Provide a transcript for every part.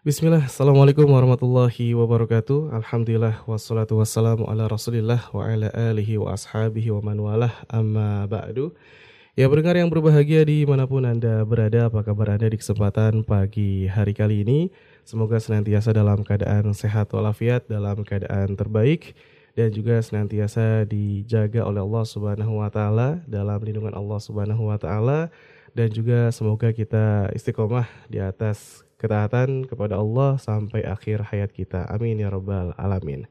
Bismillah, Assalamualaikum warahmatullahi wabarakatuh. Alhamdulillah, wassalatu wassalamu ala rasulillah Wa ala alihi wa ashabihi wa man walah. Amma ba'du. Ya pendengar yang berbahagia di mana pun Anda berada Apa kabar Anda di kesempatan pagi hari kali ini? Semoga senantiasa dalam keadaan sehat walafiat Dalam keadaan terbaik Dan juga senantiasa dijaga oleh Allah subhanahu wa ta'ala Dalam lindungan Allah subhanahu wa ta'ala Dan juga semoga kita istiqomah di atas ketaatan kepada Allah sampai akhir hayat kita. Amin ya robbal alamin.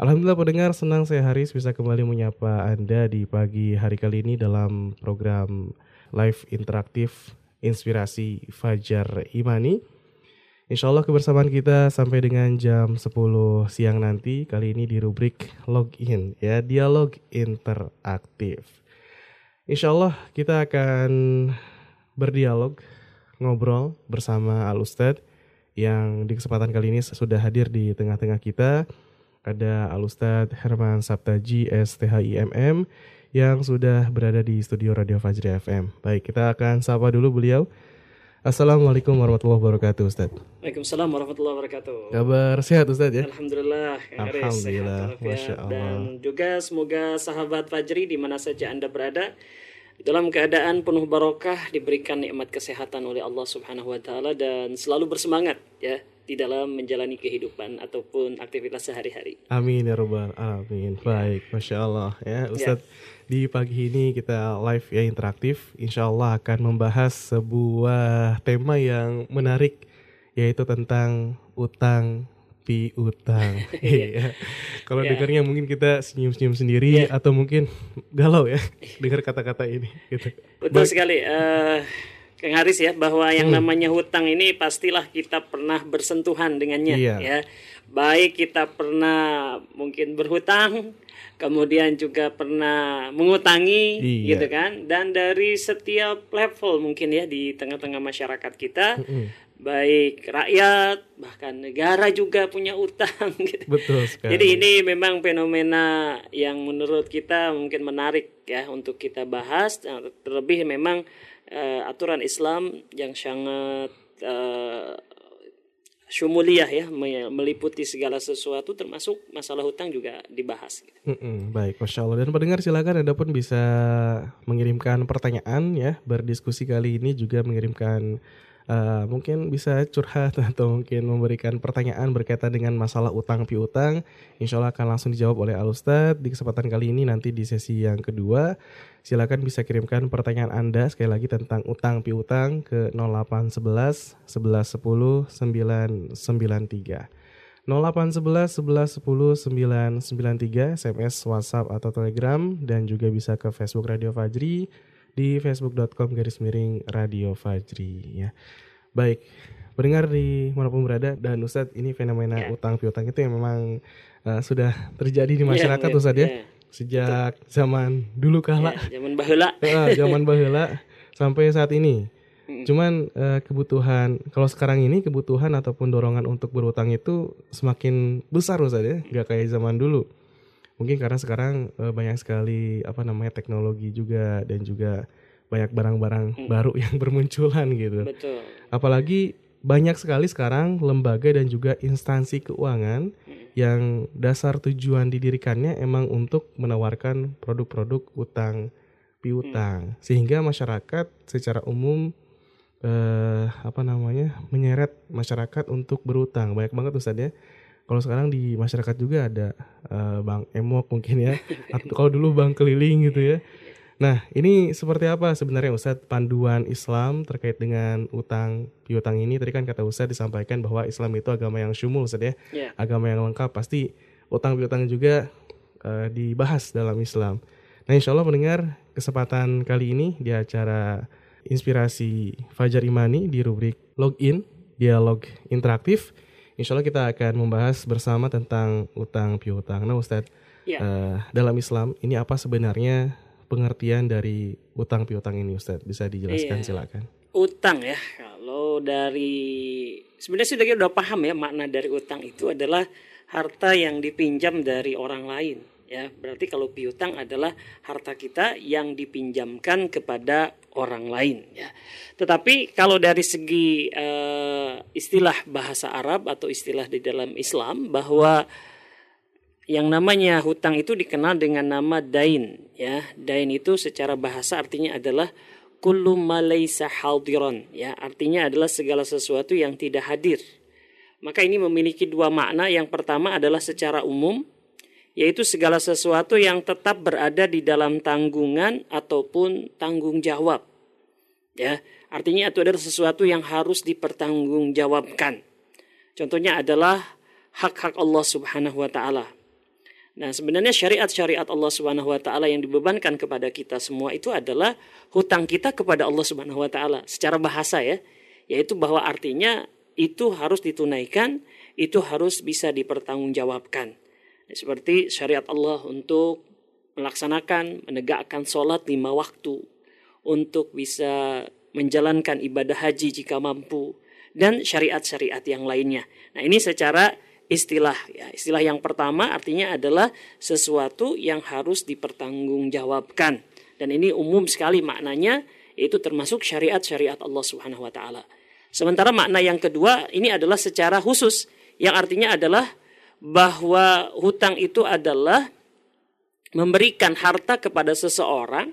Alhamdulillah pendengar senang saya Haris bisa kembali menyapa Anda di pagi hari kali ini dalam program live interaktif inspirasi Fajar Imani. Insya Allah kebersamaan kita sampai dengan jam 10 siang nanti kali ini di rubrik login ya dialog interaktif. Insya Allah kita akan berdialog ngobrol bersama Al Ustadz yang di kesempatan kali ini sudah hadir di tengah-tengah kita. Ada Al Ustadz Herman Saptaji STHIMM yang sudah berada di studio Radio Fajri FM. Baik, kita akan sapa dulu beliau. Assalamualaikum warahmatullahi wabarakatuh Ustaz. Waalaikumsalam warahmatullahi wabarakatuh. Kabar sehat Ustaz ya? Alhamdulillah. Alhamdulillah, sehat, Masya Allah. Dan juga semoga sahabat Fajri di mana saja Anda berada dalam keadaan penuh barokah diberikan nikmat kesehatan oleh Allah Subhanahu wa taala dan selalu bersemangat ya di dalam menjalani kehidupan ataupun aktivitas sehari-hari. Amin ya robbal alamin. Baik, masya Allah ya Ustadz. Di pagi ini kita live ya interaktif. Insya Allah akan membahas sebuah tema yang menarik yaitu tentang utang piutang. Iya. Kalau Iya. dengarnya mungkin kita senyum-senyum sendiri Iya. atau mungkin galau ya dengar kata-kata ini gitu. Betul sekali. eh Kang Haris ya bahwa yang Hmm. namanya hutang ini pastilah kita pernah bersentuhan dengannya Iya. ya. Baik kita pernah mungkin berhutang, kemudian juga pernah mengutangi Iya. gitu kan. Dan dari setiap level mungkin ya di tengah-tengah masyarakat kita. Baik rakyat bahkan negara juga punya utang gitu. Betul sekali. Jadi ini memang fenomena yang menurut kita mungkin menarik ya untuk kita bahas. Terlebih memang eh, aturan Islam yang sangat eh, syumuliyah ya me- meliputi segala sesuatu termasuk masalah hutang juga dibahas. Mm-mm, baik, masya Allah. Dan pendengar silakan anda pun bisa mengirimkan pertanyaan ya, berdiskusi kali ini juga mengirimkan uh, mungkin bisa curhat atau mungkin memberikan pertanyaan berkaitan dengan masalah utang piutang. Insya Allah akan langsung dijawab oleh Al Ustadz di kesempatan kali ini nanti di sesi yang kedua. Silakan bisa kirimkan pertanyaan anda sekali lagi tentang utang piutang ke 0811 1110 993. 0811 11 10 993 SMS, WhatsApp atau Telegram dan juga bisa ke Facebook Radio Fajri di facebook.com garis miring Radio Fajri ya. Baik, pendengar di mana pun berada dan Ustadz ini fenomena Ya. utang piutang itu yang memang uh, sudah terjadi di masyarakat Iya, Ustadz ya. iya. Sejak zaman dulu kala, Ya, zaman baheula. Eh, zaman baheula sampai saat ini. Mm. Cuman eh, kebutuhan kalau sekarang ini kebutuhan ataupun dorongan untuk berutang itu semakin besar Ustaz ya, nggak kayak zaman dulu. Mungkin karena sekarang eh, banyak sekali apa namanya teknologi juga dan juga banyak barang-barang baru yang bermunculan gitu. Betul. Apalagi banyak sekali sekarang lembaga dan juga instansi keuangan yang dasar tujuan didirikannya emang untuk menawarkan produk-produk utang piutang. Sehingga masyarakat secara umum eh apa namanya menyeret masyarakat untuk berutang. Banyak banget Ustaz ya kalau sekarang di masyarakat juga ada eh, bank emok mungkin ya atau kalau dulu bank keliling gitu ya Nah, ini seperti apa sebenarnya Ustadz panduan Islam terkait dengan utang piutang ini? Tadi kan kata Ustadz disampaikan bahwa Islam itu agama yang syumul Ustadz ya, Ya. agama yang lengkap. Pasti utang piutang juga eh, dibahas dalam Islam. Nah, insya Allah mendengar kesempatan kali ini di acara Inspirasi Fajar Imani di rubrik Login, Dialog Interaktif. Insya Allah kita akan membahas bersama tentang utang piutang. Nah Ustadz, Ya. eh, dalam Islam ini apa sebenarnya pengertian dari utang piutang ini Ustadz? Bisa dijelaskan Iya. silakan. utang ya kalau dari sebenarnya sih kita udah paham ya makna dari utang itu adalah harta yang dipinjam dari orang lain ya. Berarti kalau piutang adalah harta kita yang dipinjamkan kepada orang lain ya. Tetapi kalau dari segi uh, istilah bahasa Arab atau istilah di dalam Islam bahwa yang namanya hutang itu dikenal dengan nama dain ya. Dain itu secara bahasa artinya adalah kullu malaysa hadiran ya. Artinya adalah segala sesuatu yang tidak hadir. Maka ini memiliki dua makna. Yang pertama adalah secara umum yaitu segala sesuatu yang tetap berada di dalam tanggungan ataupun tanggung jawab. Ya, artinya itu adalah sesuatu yang harus dipertanggungjawabkan. Contohnya adalah hak-hak Allah Subhanahu wa taala. Nah, sebenarnya syariat-syariat Allah Subhanahu wa taala yang dibebankan kepada kita semua itu adalah hutang kita kepada Allah Subhanahu wa taala secara bahasa ya, yaitu bahwa artinya itu harus ditunaikan, itu harus bisa dipertanggungjawabkan. Seperti syariat Allah untuk melaksanakan, menegakkan sholat lima waktu, untuk bisa menjalankan ibadah haji jika mampu, dan syariat-syariat yang lainnya. Nah ini secara istilah ya. Istilah yang pertama artinya adalah sesuatu yang harus dipertanggungjawabkan. Dan ini umum sekali maknanya yaitu termasuk syariat-syariat Allah taala. Sementara makna yang kedua ini adalah secara khusus. Yang artinya adalah bahwa hutang itu adalah memberikan harta kepada seseorang.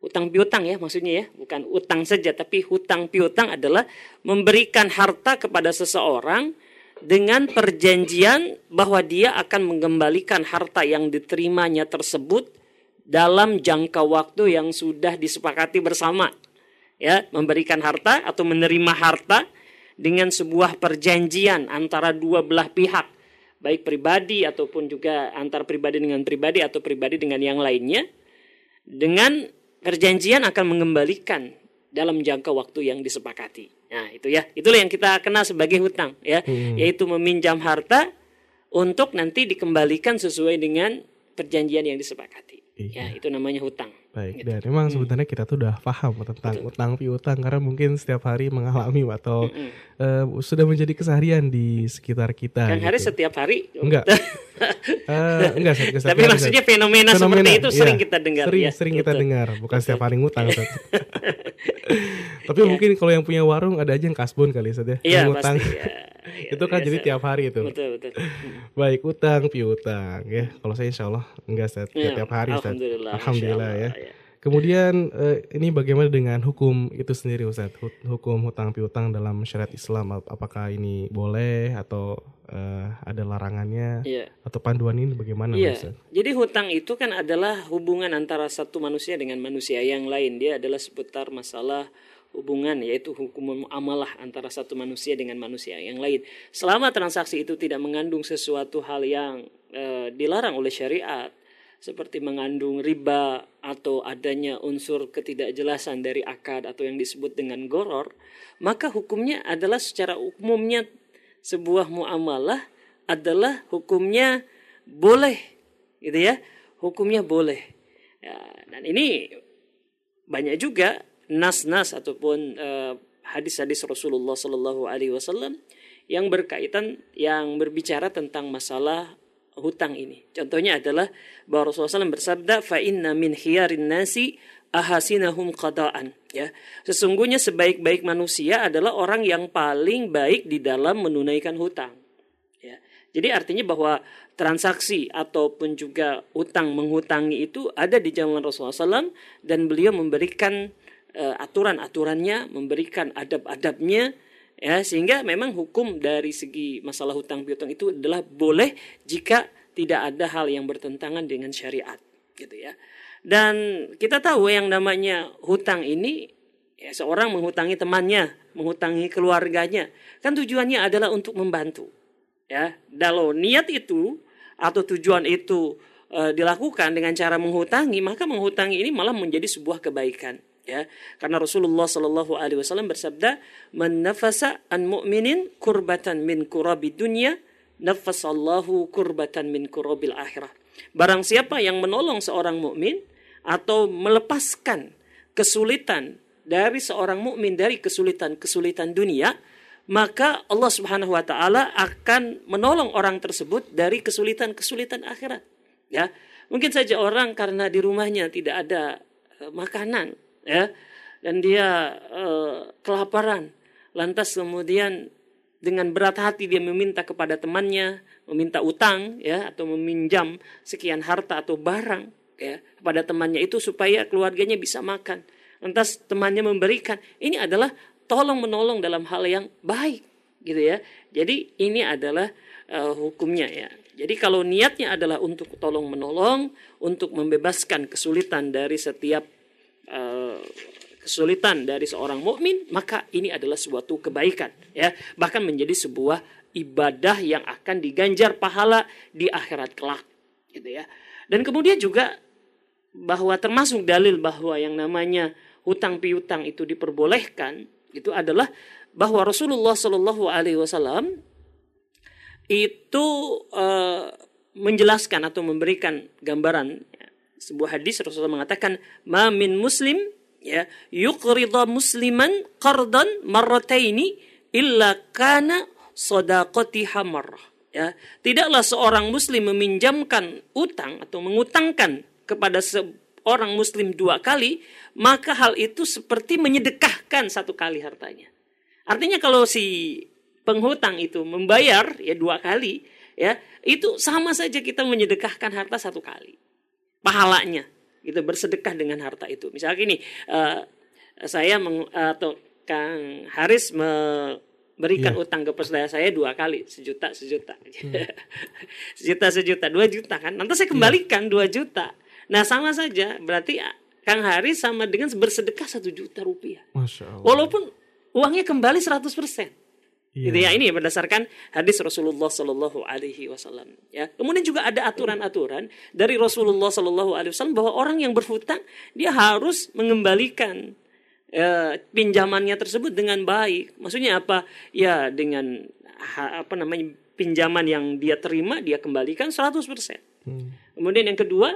Hutang piutang ya maksudnya ya bukan utang saja tapi hutang piutang adalah memberikan harta kepada seseorang dengan perjanjian bahwa dia akan mengembalikan harta yang diterimanya tersebut dalam jangka waktu yang sudah disepakati bersama. Ya memberikan harta atau menerima harta dengan sebuah perjanjian antara dua belah pihak baik pribadi ataupun juga antar pribadi dengan pribadi atau pribadi dengan yang lainnya dengan perjanjian akan mengembalikan dalam jangka waktu yang disepakati. Nah, itu ya. Itulah yang kita kenal sebagai hutang ya, hmm. yaitu meminjam harta untuk nanti dikembalikan sesuai dengan perjanjian yang disepakati. Iya. Ya, itu namanya hutang. Baik, gitu. dan memang hmm. sebenarnya kita tuh udah paham tentang Betul. utang piutang karena mungkin setiap hari mengalami atau hmm. uh, sudah menjadi keseharian di sekitar kita. Kan gitu. hari setiap hari? Enggak. uh, enggak setiap Tapi hari, maksudnya fenomena, fenomena seperti itu iya, sering kita dengar. Sering, ya, sering gitu. kita dengar, bukan setiap hari ngutang. Tapi ya. mungkin kalau yang punya warung ada aja yang kasbon kali saja. Ya. Iya, ngutang. Pasti, ya. itu kan biasa. jadi tiap hari itu. Betul, betul. Baik, utang piutang ya. Kalau saya insya Allah enggak Ustaz, ya, tiap hari Ustaz. Alhamdulillah. Alhamdulillah ya. ya. Kemudian eh, ini bagaimana dengan hukum itu sendiri Ustaz? Hukum hutang piutang dalam syariat Islam apakah ini boleh atau eh, ada larangannya iya. atau panduan ini bagaimana iya. Ustaz? Jadi hutang itu kan adalah hubungan antara satu manusia dengan manusia yang lain. Dia adalah seputar masalah hubungan yaitu hukum amalah antara satu manusia dengan manusia yang lain. Selama transaksi itu tidak mengandung sesuatu hal yang e, dilarang oleh syariat, seperti mengandung riba atau adanya unsur ketidakjelasan dari akad atau yang disebut dengan goror, maka hukumnya adalah secara umumnya sebuah muamalah adalah hukumnya boleh, gitu ya, hukumnya boleh. Ya, dan ini banyak juga nas-nas ataupun eh, hadis-hadis Rasulullah Shallallahu Alaihi Wasallam yang berkaitan yang berbicara tentang masalah hutang ini. Contohnya adalah bahwa Rasulullah SAW bersabda, "Fa inna min khiyarin nasi ahasinahum qadaan." Ya, sesungguhnya sebaik-baik manusia adalah orang yang paling baik di dalam menunaikan hutang. Ya. Jadi artinya bahwa transaksi ataupun juga utang menghutangi itu ada di zaman Rasulullah SAW dan beliau memberikan uh, aturan-aturannya, memberikan adab-adabnya ya sehingga memang hukum dari segi masalah hutang piutang itu adalah boleh jika tidak ada hal yang bertentangan dengan syariat gitu ya. Dan kita tahu yang namanya hutang ini ya seorang menghutangi temannya menghutangi keluarganya kan tujuannya adalah untuk membantu ya. Kalau niat itu atau tujuan itu e, dilakukan dengan cara menghutangi maka menghutangi ini malah menjadi sebuah kebaikan ya. Karena Rasulullah Shallallahu Alaihi Wasallam bersabda man nafasa an mu'minin kurbatan min kurabi dunya nafasallahu kurbatan min kurabil akhirah. Barang siapa yang menolong seorang mukmin atau melepaskan kesulitan dari seorang mukmin dari kesulitan-kesulitan dunia maka Allah Subhanahu wa taala akan menolong orang tersebut dari kesulitan-kesulitan akhirat. Ya Mungkin saja orang karena di rumahnya tidak ada uh, makanan, ya, dan dia uh, kelaparan, lantas kemudian dengan berat hati dia meminta kepada temannya, meminta utang, ya, atau meminjam sekian harta atau barang, ya, kepada temannya itu supaya keluarganya bisa makan. Lantas temannya memberikan. Ini adalah tolong menolong dalam hal yang baik, gitu ya. Jadi ini adalah uh, hukumnya ya. Jadi kalau niatnya adalah untuk tolong menolong, untuk membebaskan kesulitan dari setiap uh, kesulitan dari seorang mukmin, maka ini adalah suatu kebaikan ya, bahkan menjadi sebuah ibadah yang akan diganjar pahala di akhirat kelak gitu ya. Dan kemudian juga bahwa termasuk dalil bahwa yang namanya hutang piutang itu diperbolehkan itu adalah bahwa Rasulullah Shallallahu Alaihi Wasallam itu uh, menjelaskan atau memberikan gambaran sebuah hadis Rasulullah mengatakan ma min muslim ya yuqrida musliman qardan marrataini illa kana sadaqati hamarah ya tidaklah seorang muslim meminjamkan utang atau mengutangkan kepada seorang muslim dua kali maka hal itu seperti menyedekahkan satu kali hartanya. Artinya kalau si penghutang itu membayar ya dua kali ya itu sama saja kita menyedekahkan harta satu kali pahalanya itu bersedekah dengan harta itu misalnya gini uh, saya meng, atau Kang Haris memberikan yeah. utang ke pesaudara saya dua kali sejuta sejuta hmm. sejuta sejuta dua juta kan nanti saya iya. kembalikan dua yeah. juta nah sama saja berarti Kang Haris sama dengan bersedekah satu juta rupiah Masya Allah. walaupun uangnya kembali 100 persen Yeah. Gitu ya ini berdasarkan hadis Rasulullah Shallallahu Alaihi Wasallam. Ya kemudian juga ada aturan-aturan dari Rasulullah Shallallahu Alaihi Wasallam bahwa orang yang berhutang dia harus mengembalikan ya, pinjamannya tersebut dengan baik. Maksudnya apa? Ya dengan apa namanya pinjaman yang dia terima dia kembalikan 100%. Hmm. Kemudian yang kedua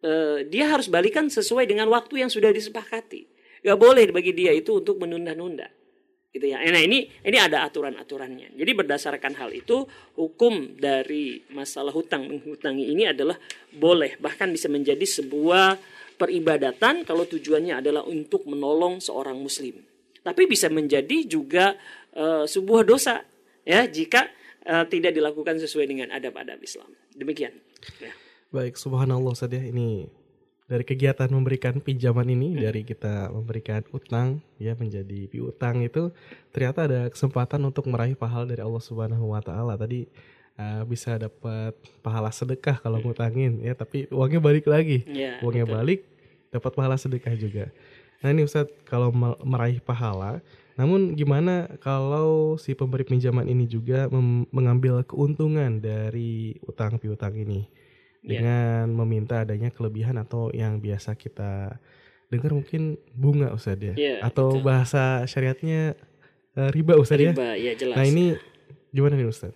eh, dia harus balikan sesuai dengan waktu yang sudah disepakati. Gak boleh bagi dia itu untuk menunda-nunda gitu ya. Nah ini ini ada aturan-aturannya. Jadi berdasarkan hal itu hukum dari masalah hutang menghutangi ini adalah boleh bahkan bisa menjadi sebuah peribadatan kalau tujuannya adalah untuk menolong seorang muslim. Tapi bisa menjadi juga uh, sebuah dosa ya jika uh, tidak dilakukan sesuai dengan adab-adab Islam. Demikian. Ya. Baik, subhanallah saja ya. ini dari kegiatan memberikan pinjaman ini hmm. dari kita memberikan utang ya menjadi piutang itu ternyata ada kesempatan untuk meraih pahala dari Allah Subhanahu wa taala. Tadi uh, bisa dapat pahala sedekah kalau hmm. ngutangin ya, tapi uangnya balik lagi. Ya, uangnya betul. balik dapat pahala sedekah juga. Nah, ini Ustadz kalau meraih pahala, namun gimana kalau si pemberi pinjaman ini juga mengambil keuntungan dari utang piutang ini? Iya. dengan yeah. meminta adanya kelebihan atau yang biasa kita dengar mungkin bunga Ustaz ya yeah, atau betul. bahasa syariatnya uh, riba Ustaz ya. Riba, ya jelas. Nah, ini gimana nih Ustaz?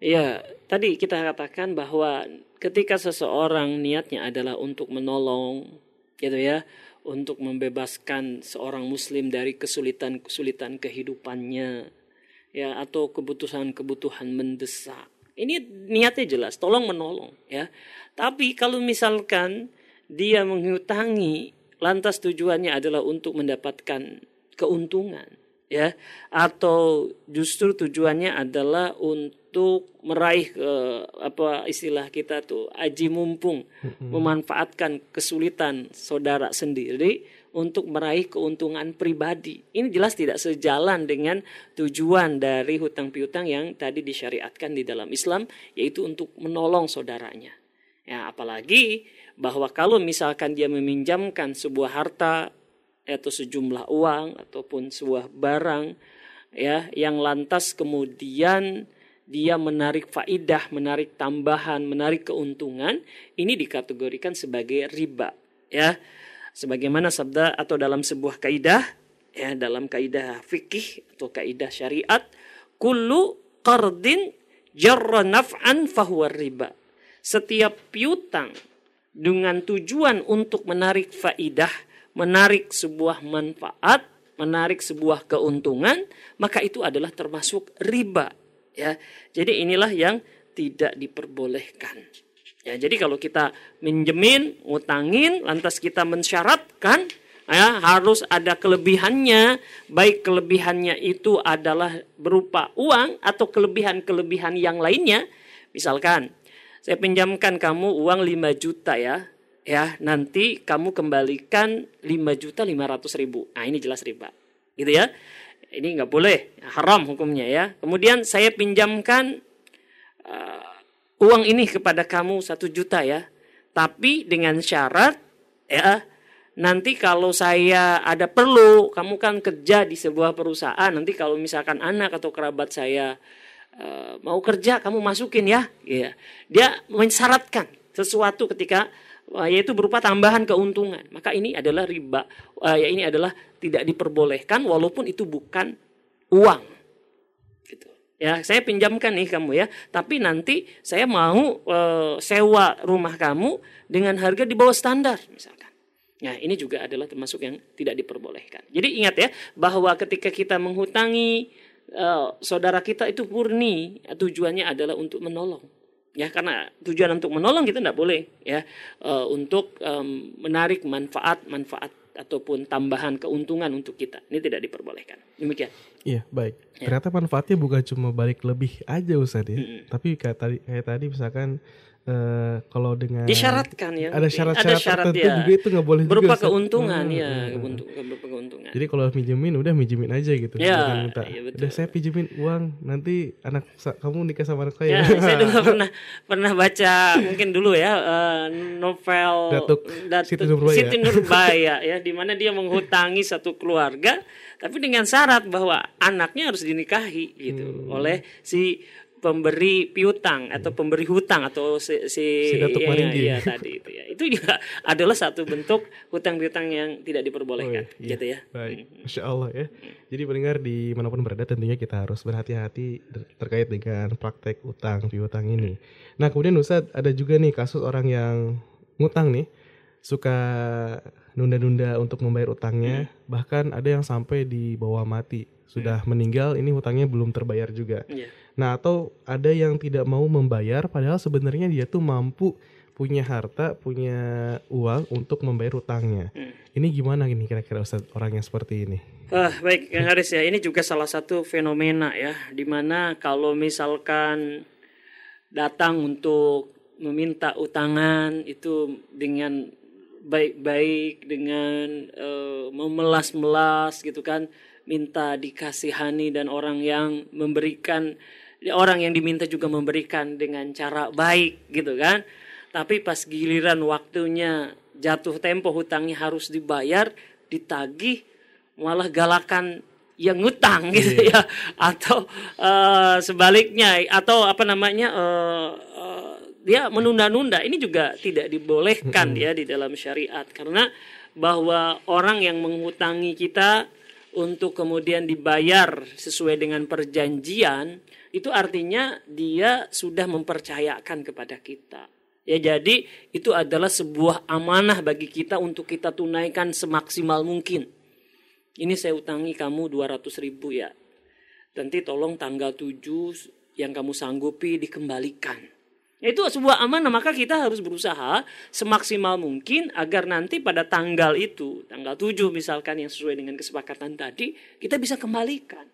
Iya, tadi kita katakan bahwa ketika seseorang niatnya adalah untuk menolong gitu ya, untuk membebaskan seorang muslim dari kesulitan-kesulitan kehidupannya ya atau kebutuhan-kebutuhan mendesak ini niatnya jelas, tolong menolong ya. Tapi kalau misalkan dia menghutangi lantas tujuannya adalah untuk mendapatkan keuntungan ya atau justru tujuannya adalah untuk meraih ke apa istilah kita tuh aji mumpung memanfaatkan kesulitan saudara sendiri untuk meraih keuntungan pribadi. Ini jelas tidak sejalan dengan tujuan dari hutang piutang yang tadi disyariatkan di dalam Islam yaitu untuk menolong saudaranya. Ya, apalagi bahwa kalau misalkan dia meminjamkan sebuah harta atau sejumlah uang ataupun sebuah barang ya yang lantas kemudian dia menarik faidah, menarik tambahan, menarik keuntungan, ini dikategorikan sebagai riba, ya sebagaimana sabda atau dalam sebuah kaidah ya dalam kaidah fikih atau kaidah syariat kullu qardin jarra naf'an fahuwa riba setiap piutang dengan tujuan untuk menarik faidah, menarik sebuah manfaat, menarik sebuah keuntungan, maka itu adalah termasuk riba, ya. Jadi inilah yang tidak diperbolehkan. Ya, jadi kalau kita minjemin, ngutangin, lantas kita mensyaratkan ya harus ada kelebihannya, baik kelebihannya itu adalah berupa uang atau kelebihan-kelebihan yang lainnya. Misalkan saya pinjamkan kamu uang 5 juta ya. Ya, nanti kamu kembalikan 5 juta 500 ribu. Nah, ini jelas riba. Gitu ya. Ini nggak boleh, haram hukumnya ya. Kemudian saya pinjamkan uang ini kepada kamu satu juta ya. Tapi dengan syarat ya nanti kalau saya ada perlu, kamu kan kerja di sebuah perusahaan, nanti kalau misalkan anak atau kerabat saya uh, mau kerja, kamu masukin ya. ya. Dia mensyaratkan sesuatu ketika yaitu berupa tambahan keuntungan. Maka ini adalah riba. Ya ini adalah tidak diperbolehkan walaupun itu bukan uang ya saya pinjamkan nih kamu ya. Tapi nanti saya mau e, sewa rumah kamu dengan harga di bawah standar misalkan. Nah ini juga adalah termasuk yang tidak diperbolehkan. Jadi ingat ya bahwa ketika kita menghutangi e, saudara kita itu murni tujuannya adalah untuk menolong. Ya karena tujuan untuk menolong kita tidak boleh ya e, untuk e, menarik manfaat manfaat ataupun tambahan keuntungan untuk kita. Ini tidak diperbolehkan. Demikian. Iya, baik. Ya. Ternyata manfaatnya bukan cuma balik lebih aja Ustaz ya. -hmm. Tapi kayak tadi kayak tadi misalkan uh, kalau dengan disyaratkan ya ada syarat-syarat syarat tertentu ya. juga itu nggak boleh berupa juga, keuntungan hmm, ya hmm. berupa keuntungan jadi kalau minjemin udah minjemin aja gitu ya, minta iya betul. udah saya pinjemin uang nanti anak kamu nikah sama anak saya ya, saya dulu pernah pernah baca mungkin dulu ya uh, novel Datuk, Datuk Siti Nurbaya, Siti Nurbaya ya di mana dia menghutangi satu keluarga tapi dengan syarat bahwa anaknya harus dinikahi gitu hmm. oleh si pemberi piutang atau pemberi hutang atau si, si, ya, ya, tadi itu ya. Itu juga adalah satu bentuk hutang piutang yang tidak diperbolehkan oh, iya. gitu ya. Baik. Masya Allah ya. Jadi pendengar di mana pun berada tentunya kita harus berhati-hati terkait dengan praktek utang piutang ini. Nah kemudian Ustadz ada juga nih kasus orang yang ngutang nih suka nunda-nunda untuk membayar utangnya. Hmm. bahkan ada yang sampai di bawah mati sudah hmm. meninggal ini hutangnya belum terbayar juga yeah Nah, atau ada yang tidak mau membayar padahal sebenarnya dia tuh mampu punya harta, punya uang untuk membayar utangnya. Hmm. Ini gimana ini kira-kira Ustaz orang yang seperti ini? Ah, baik, Kang Haris ya. Ini juga salah satu fenomena ya di mana kalau misalkan datang untuk meminta utangan itu dengan baik-baik dengan uh, memelas-melas gitu kan minta dikasihani dan orang yang memberikan orang yang diminta juga memberikan dengan cara baik gitu kan. Tapi pas giliran waktunya jatuh tempo hutangnya harus dibayar ditagih malah galakan yang ngutang gitu iya. ya. Atau uh, sebaliknya atau apa namanya uh, uh, dia menunda-nunda. Ini juga tidak dibolehkan ya di dalam syariat. Karena bahwa orang yang menghutangi kita untuk kemudian dibayar sesuai dengan perjanjian itu artinya dia sudah mempercayakan kepada kita. Ya jadi itu adalah sebuah amanah bagi kita untuk kita tunaikan semaksimal mungkin. Ini saya utangi kamu 200 ribu ya. Nanti tolong tanggal 7 yang kamu sanggupi dikembalikan. Itu sebuah amanah maka kita harus berusaha semaksimal mungkin agar nanti pada tanggal itu, tanggal 7 misalkan yang sesuai dengan kesepakatan tadi, kita bisa kembalikan.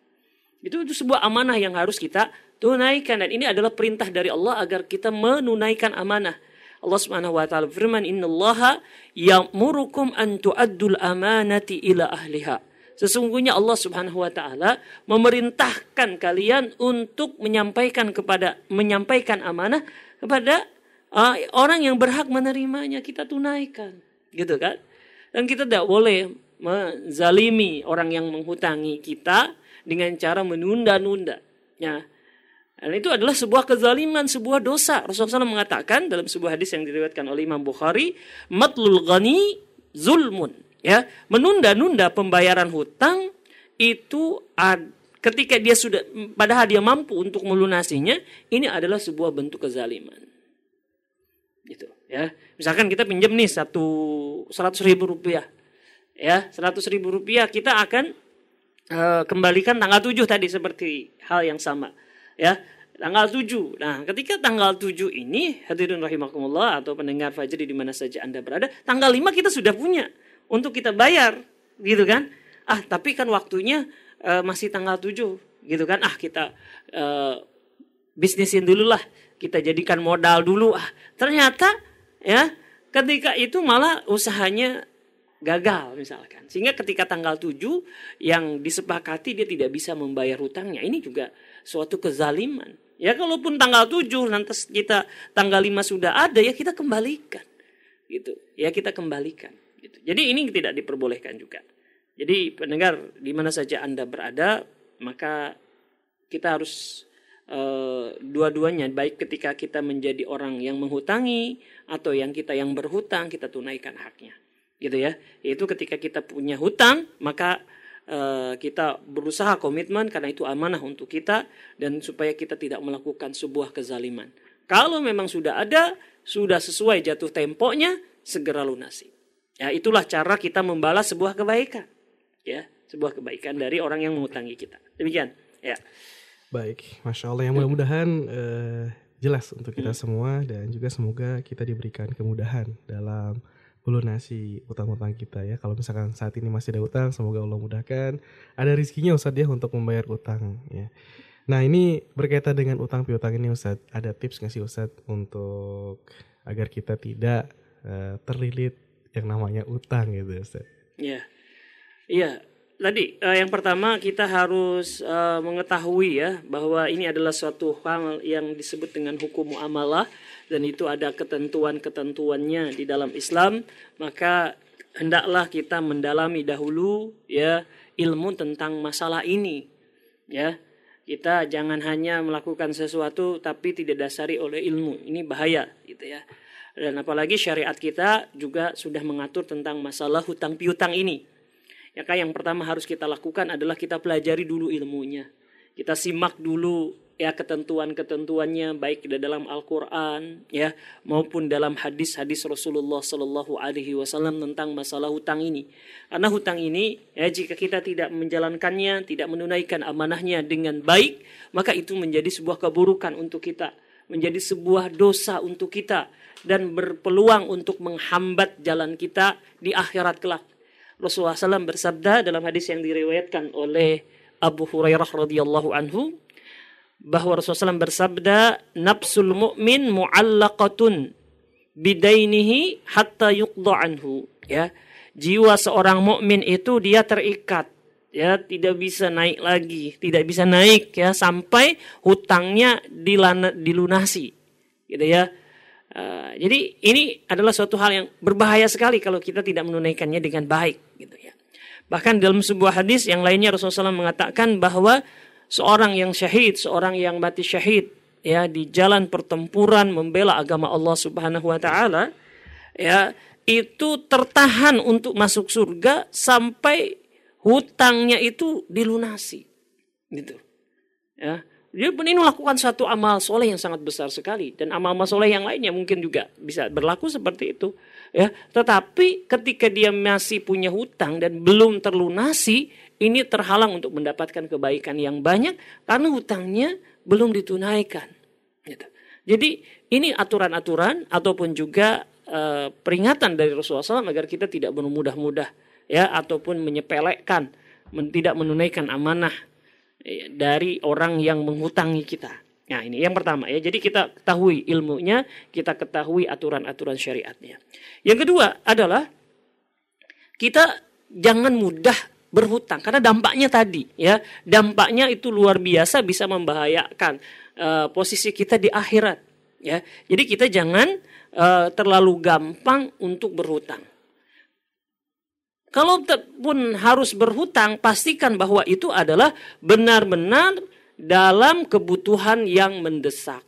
Itu itu sebuah amanah yang harus kita tunaikan dan ini adalah perintah dari Allah agar kita menunaikan amanah. Allah Subhanahu wa taala firman innallaha ya'murukum an tu'addul amanati ila ahliha. Sesungguhnya Allah Subhanahu wa taala memerintahkan kalian untuk menyampaikan kepada menyampaikan amanah kepada uh, orang yang berhak menerimanya kita tunaikan. Gitu kan? Dan kita tidak boleh menzalimi orang yang menghutangi kita dengan cara menunda-nunda. Ya. Dan itu adalah sebuah kezaliman, sebuah dosa. Rasulullah SAW mengatakan dalam sebuah hadis yang diriwayatkan oleh Imam Bukhari, matlul ghani zulmun. Ya, menunda-nunda pembayaran hutang itu ad, ketika dia sudah padahal dia mampu untuk melunasinya, ini adalah sebuah bentuk kezaliman. Gitu, ya. Misalkan kita pinjam nih satu seratus ribu rupiah, ya seratus ribu rupiah kita akan uh, kembalikan tanggal 7 tadi seperti hal yang sama. Ya, tanggal 7. Nah, ketika tanggal 7 ini hadirin rahimakumullah atau pendengar Fajri di mana saja Anda berada, tanggal 5 kita sudah punya untuk kita bayar, gitu kan? Ah, tapi kan waktunya uh, masih tanggal 7, gitu kan? Ah, kita uh, bisnisin dulu lah, kita jadikan modal dulu. Ah, ternyata ya, ketika itu malah usahanya gagal misalkan. Sehingga ketika tanggal 7 yang disepakati dia tidak bisa membayar hutangnya. Ini juga suatu kezaliman. Ya kalaupun tanggal 7 nanti kita tanggal 5 sudah ada ya kita kembalikan. Gitu. Ya kita kembalikan gitu. Jadi ini tidak diperbolehkan juga. Jadi pendengar di mana saja Anda berada maka kita harus uh, dua-duanya baik ketika kita menjadi orang yang menghutangi atau yang kita yang berhutang kita tunaikan haknya. Gitu ya. Itu ketika kita punya hutang maka Eh, kita berusaha komitmen karena itu amanah untuk kita dan supaya kita tidak melakukan sebuah kezaliman. Kalau memang sudah ada, sudah sesuai jatuh temponya, segera lunasi. Ya, itulah cara kita membalas sebuah kebaikan. Ya, sebuah kebaikan dari orang yang mengutangi kita. Demikian. Ya. Baik, masya Allah. Yang mudah-mudahan uh, jelas untuk kita hmm. semua dan juga semoga kita diberikan kemudahan dalam melunasi utang-utang kita ya. Kalau misalkan saat ini masih ada utang, semoga Allah mudahkan. Ada rizkinya Ustadz ya untuk membayar utang ya. Nah ini berkaitan dengan utang piutang ini Ustadz, ada tips nggak sih Ustadz untuk agar kita tidak uh, terlilit yang namanya utang gitu Ustadz? Iya, iya. Tadi uh, yang pertama kita harus uh, mengetahui ya bahwa ini adalah suatu hal yang disebut dengan hukum muamalah dan itu ada ketentuan-ketentuannya di dalam Islam, maka hendaklah kita mendalami dahulu ya ilmu tentang masalah ini. Ya. Kita jangan hanya melakukan sesuatu tapi tidak dasari oleh ilmu. Ini bahaya gitu ya. Dan apalagi syariat kita juga sudah mengatur tentang masalah hutang piutang ini. Ya kan yang pertama harus kita lakukan adalah kita pelajari dulu ilmunya. Kita simak dulu ya ketentuan-ketentuannya baik di dalam Al-Qur'an ya maupun dalam hadis-hadis Rasulullah Shallallahu alaihi wasallam tentang masalah hutang ini. Karena hutang ini ya jika kita tidak menjalankannya, tidak menunaikan amanahnya dengan baik, maka itu menjadi sebuah keburukan untuk kita, menjadi sebuah dosa untuk kita dan berpeluang untuk menghambat jalan kita di akhirat kelak. Rasulullah SAW bersabda dalam hadis yang diriwayatkan oleh Abu Hurairah radhiyallahu anhu bahwa Rasulullah SAW bersabda nafsul mu'min mu'allaqatun bidainihi hatta yuqda anhu. Ya jiwa seorang mukmin itu dia terikat ya tidak bisa naik lagi tidak bisa naik ya sampai hutangnya dilana, dilunasi gitu ya uh, jadi ini adalah suatu hal yang berbahaya sekali kalau kita tidak menunaikannya dengan baik gitu ya. Bahkan dalam sebuah hadis yang lainnya Rasulullah SAW mengatakan bahwa seorang yang syahid, seorang yang mati syahid ya di jalan pertempuran membela agama Allah Subhanahu wa taala ya itu tertahan untuk masuk surga sampai hutangnya itu dilunasi gitu. Ya dia pun ini melakukan satu amal soleh yang sangat besar sekali dan amal-amal soleh yang lainnya mungkin juga bisa berlaku seperti itu ya tetapi ketika dia masih punya hutang dan belum terlunasi ini terhalang untuk mendapatkan kebaikan yang banyak karena hutangnya belum ditunaikan. Gitu. Jadi ini aturan-aturan ataupun juga uh, peringatan dari Rasulullah SAW agar kita tidak bermudah-mudah ya ataupun menyepelekan, men tidak menunaikan amanah dari orang yang menghutangi kita. Nah ini yang pertama ya. Jadi kita ketahui ilmunya, kita ketahui aturan-aturan syariatnya. Yang kedua adalah kita jangan mudah berhutang karena dampaknya tadi ya dampaknya itu luar biasa bisa membahayakan uh, posisi kita di akhirat ya jadi kita jangan uh, terlalu gampang untuk berhutang kalau pun harus berhutang pastikan bahwa itu adalah benar-benar dalam kebutuhan yang mendesak.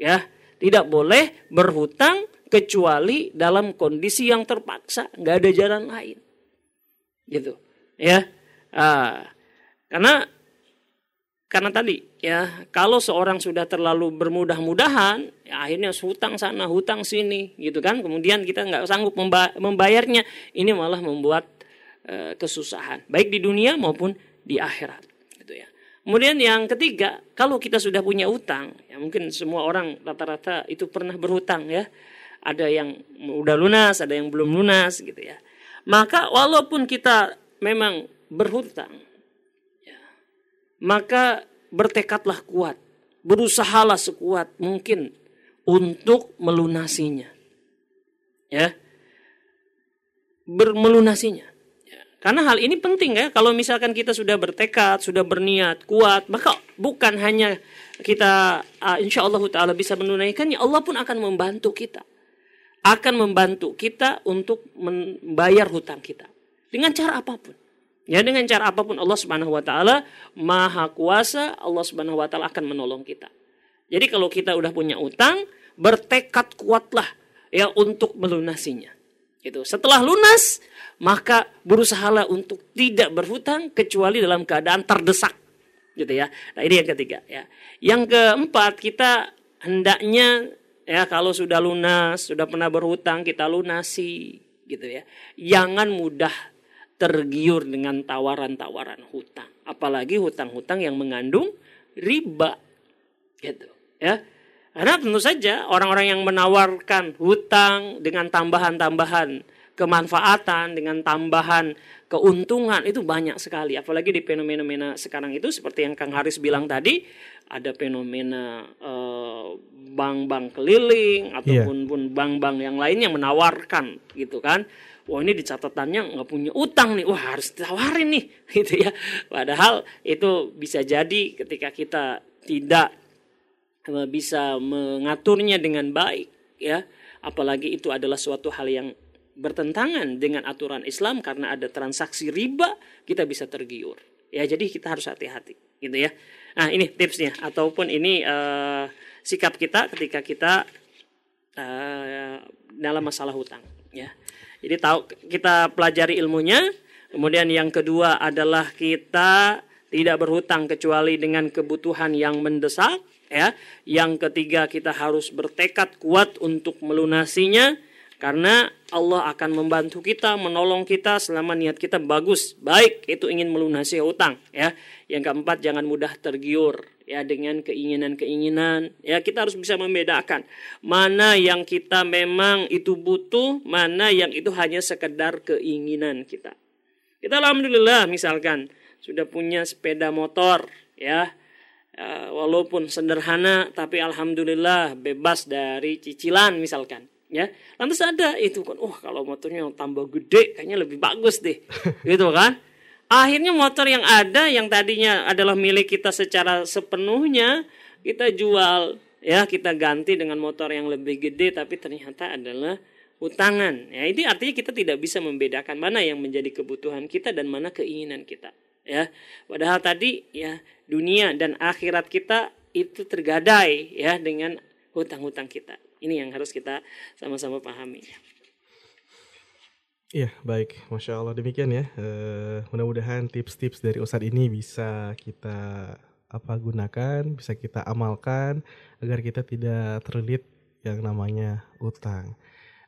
Ya tidak boleh berhutang kecuali dalam kondisi yang terpaksa nggak ada jalan lain. Gitu ya. Ah, karena karena tadi ya kalau seorang sudah terlalu bermudah-mudahan ya akhirnya hutang sana hutang sini gitu kan kemudian kita nggak sanggup membayarnya ini malah membuat uh, kesusahan baik di dunia maupun di akhirat gitu ya Kemudian yang ketiga, kalau kita sudah punya utang, ya mungkin semua orang rata-rata itu pernah berhutang ya. Ada yang udah lunas, ada yang belum lunas gitu ya. Maka walaupun kita memang berhutang, maka bertekadlah kuat, berusahalah sekuat mungkin untuk melunasinya. Ya. Bermelunasinya. Karena hal ini penting ya. Kalau misalkan kita sudah bertekad, sudah berniat kuat, maka bukan hanya kita uh, insya Allah taala bisa menunaikannya, Allah pun akan membantu kita. Akan membantu kita untuk membayar hutang kita dengan cara apa pun. Ya dengan cara apa pun Allah Subhanahu wa taala Maha Kuasa, Allah Subhanahu wa taala akan menolong kita. Jadi kalau kita udah punya utang, bertekad kuatlah ya untuk melunasinya. Gitu. Setelah lunas, maka berusahalah untuk tidak berhutang kecuali dalam keadaan terdesak gitu ya. Nah, ini yang ketiga ya. Yang keempat, kita hendaknya ya kalau sudah lunas, sudah pernah berhutang kita lunasi gitu ya. Jangan mudah tergiur dengan tawaran-tawaran hutang, apalagi hutang-hutang yang mengandung riba gitu ya. Karena tentu saja orang-orang yang menawarkan hutang dengan tambahan-tambahan kemanfaatan, dengan tambahan keuntungan itu banyak sekali. Apalagi di fenomena sekarang itu seperti yang Kang Haris bilang tadi, ada fenomena uh, bank-bank keliling Iya. ataupun pun bank-bank yang lain yang menawarkan gitu kan. Wah ini di catatannya nggak punya utang nih, wah harus ditawarin nih gitu ya. Padahal itu bisa jadi ketika kita tidak eh, bisa mengaturnya dengan baik ya. Apalagi itu adalah suatu hal yang bertentangan dengan aturan Islam karena ada transaksi riba kita bisa tergiur. Ya jadi kita harus hati-hati gitu ya. Nah ini tipsnya. Ataupun ini eh, sikap kita ketika kita eh, dalam masalah hutang ya jadi tahu kita pelajari ilmunya. Kemudian yang kedua adalah kita tidak berhutang kecuali dengan kebutuhan yang mendesak ya. Yang ketiga kita harus bertekad kuat untuk melunasinya karena Allah akan membantu kita, menolong kita selama niat kita bagus, baik itu ingin melunasi hutang ya. Yang keempat jangan mudah tergiur ya dengan keinginan-keinginan. Ya kita harus bisa membedakan mana yang kita memang itu butuh, mana yang itu hanya sekedar keinginan kita. Kita alhamdulillah misalkan sudah punya sepeda motor ya. Ya, walaupun sederhana tapi alhamdulillah bebas dari cicilan misalkan ya lantas ada itu kan wah kalau motornya tambah gede kayaknya lebih bagus deh gitu kan akhirnya motor yang ada yang tadinya adalah milik kita secara sepenuhnya kita jual. Ya kita ganti dengan motor yang lebih gede tapi ternyata adalah utangan. Ya ini artinya kita tidak bisa membedakan mana yang menjadi kebutuhan kita dan mana keinginan kita. Ya padahal tadi ya dunia dan akhirat kita itu tergadai ya dengan hutang-hutang kita. Ini yang harus kita sama-sama pahami. Iya, baik. Masya Allah demikian ya. Eh, mudah-mudahan tips-tips dari Ustadz ini bisa kita apa gunakan, bisa kita amalkan agar kita tidak terlilit yang namanya utang.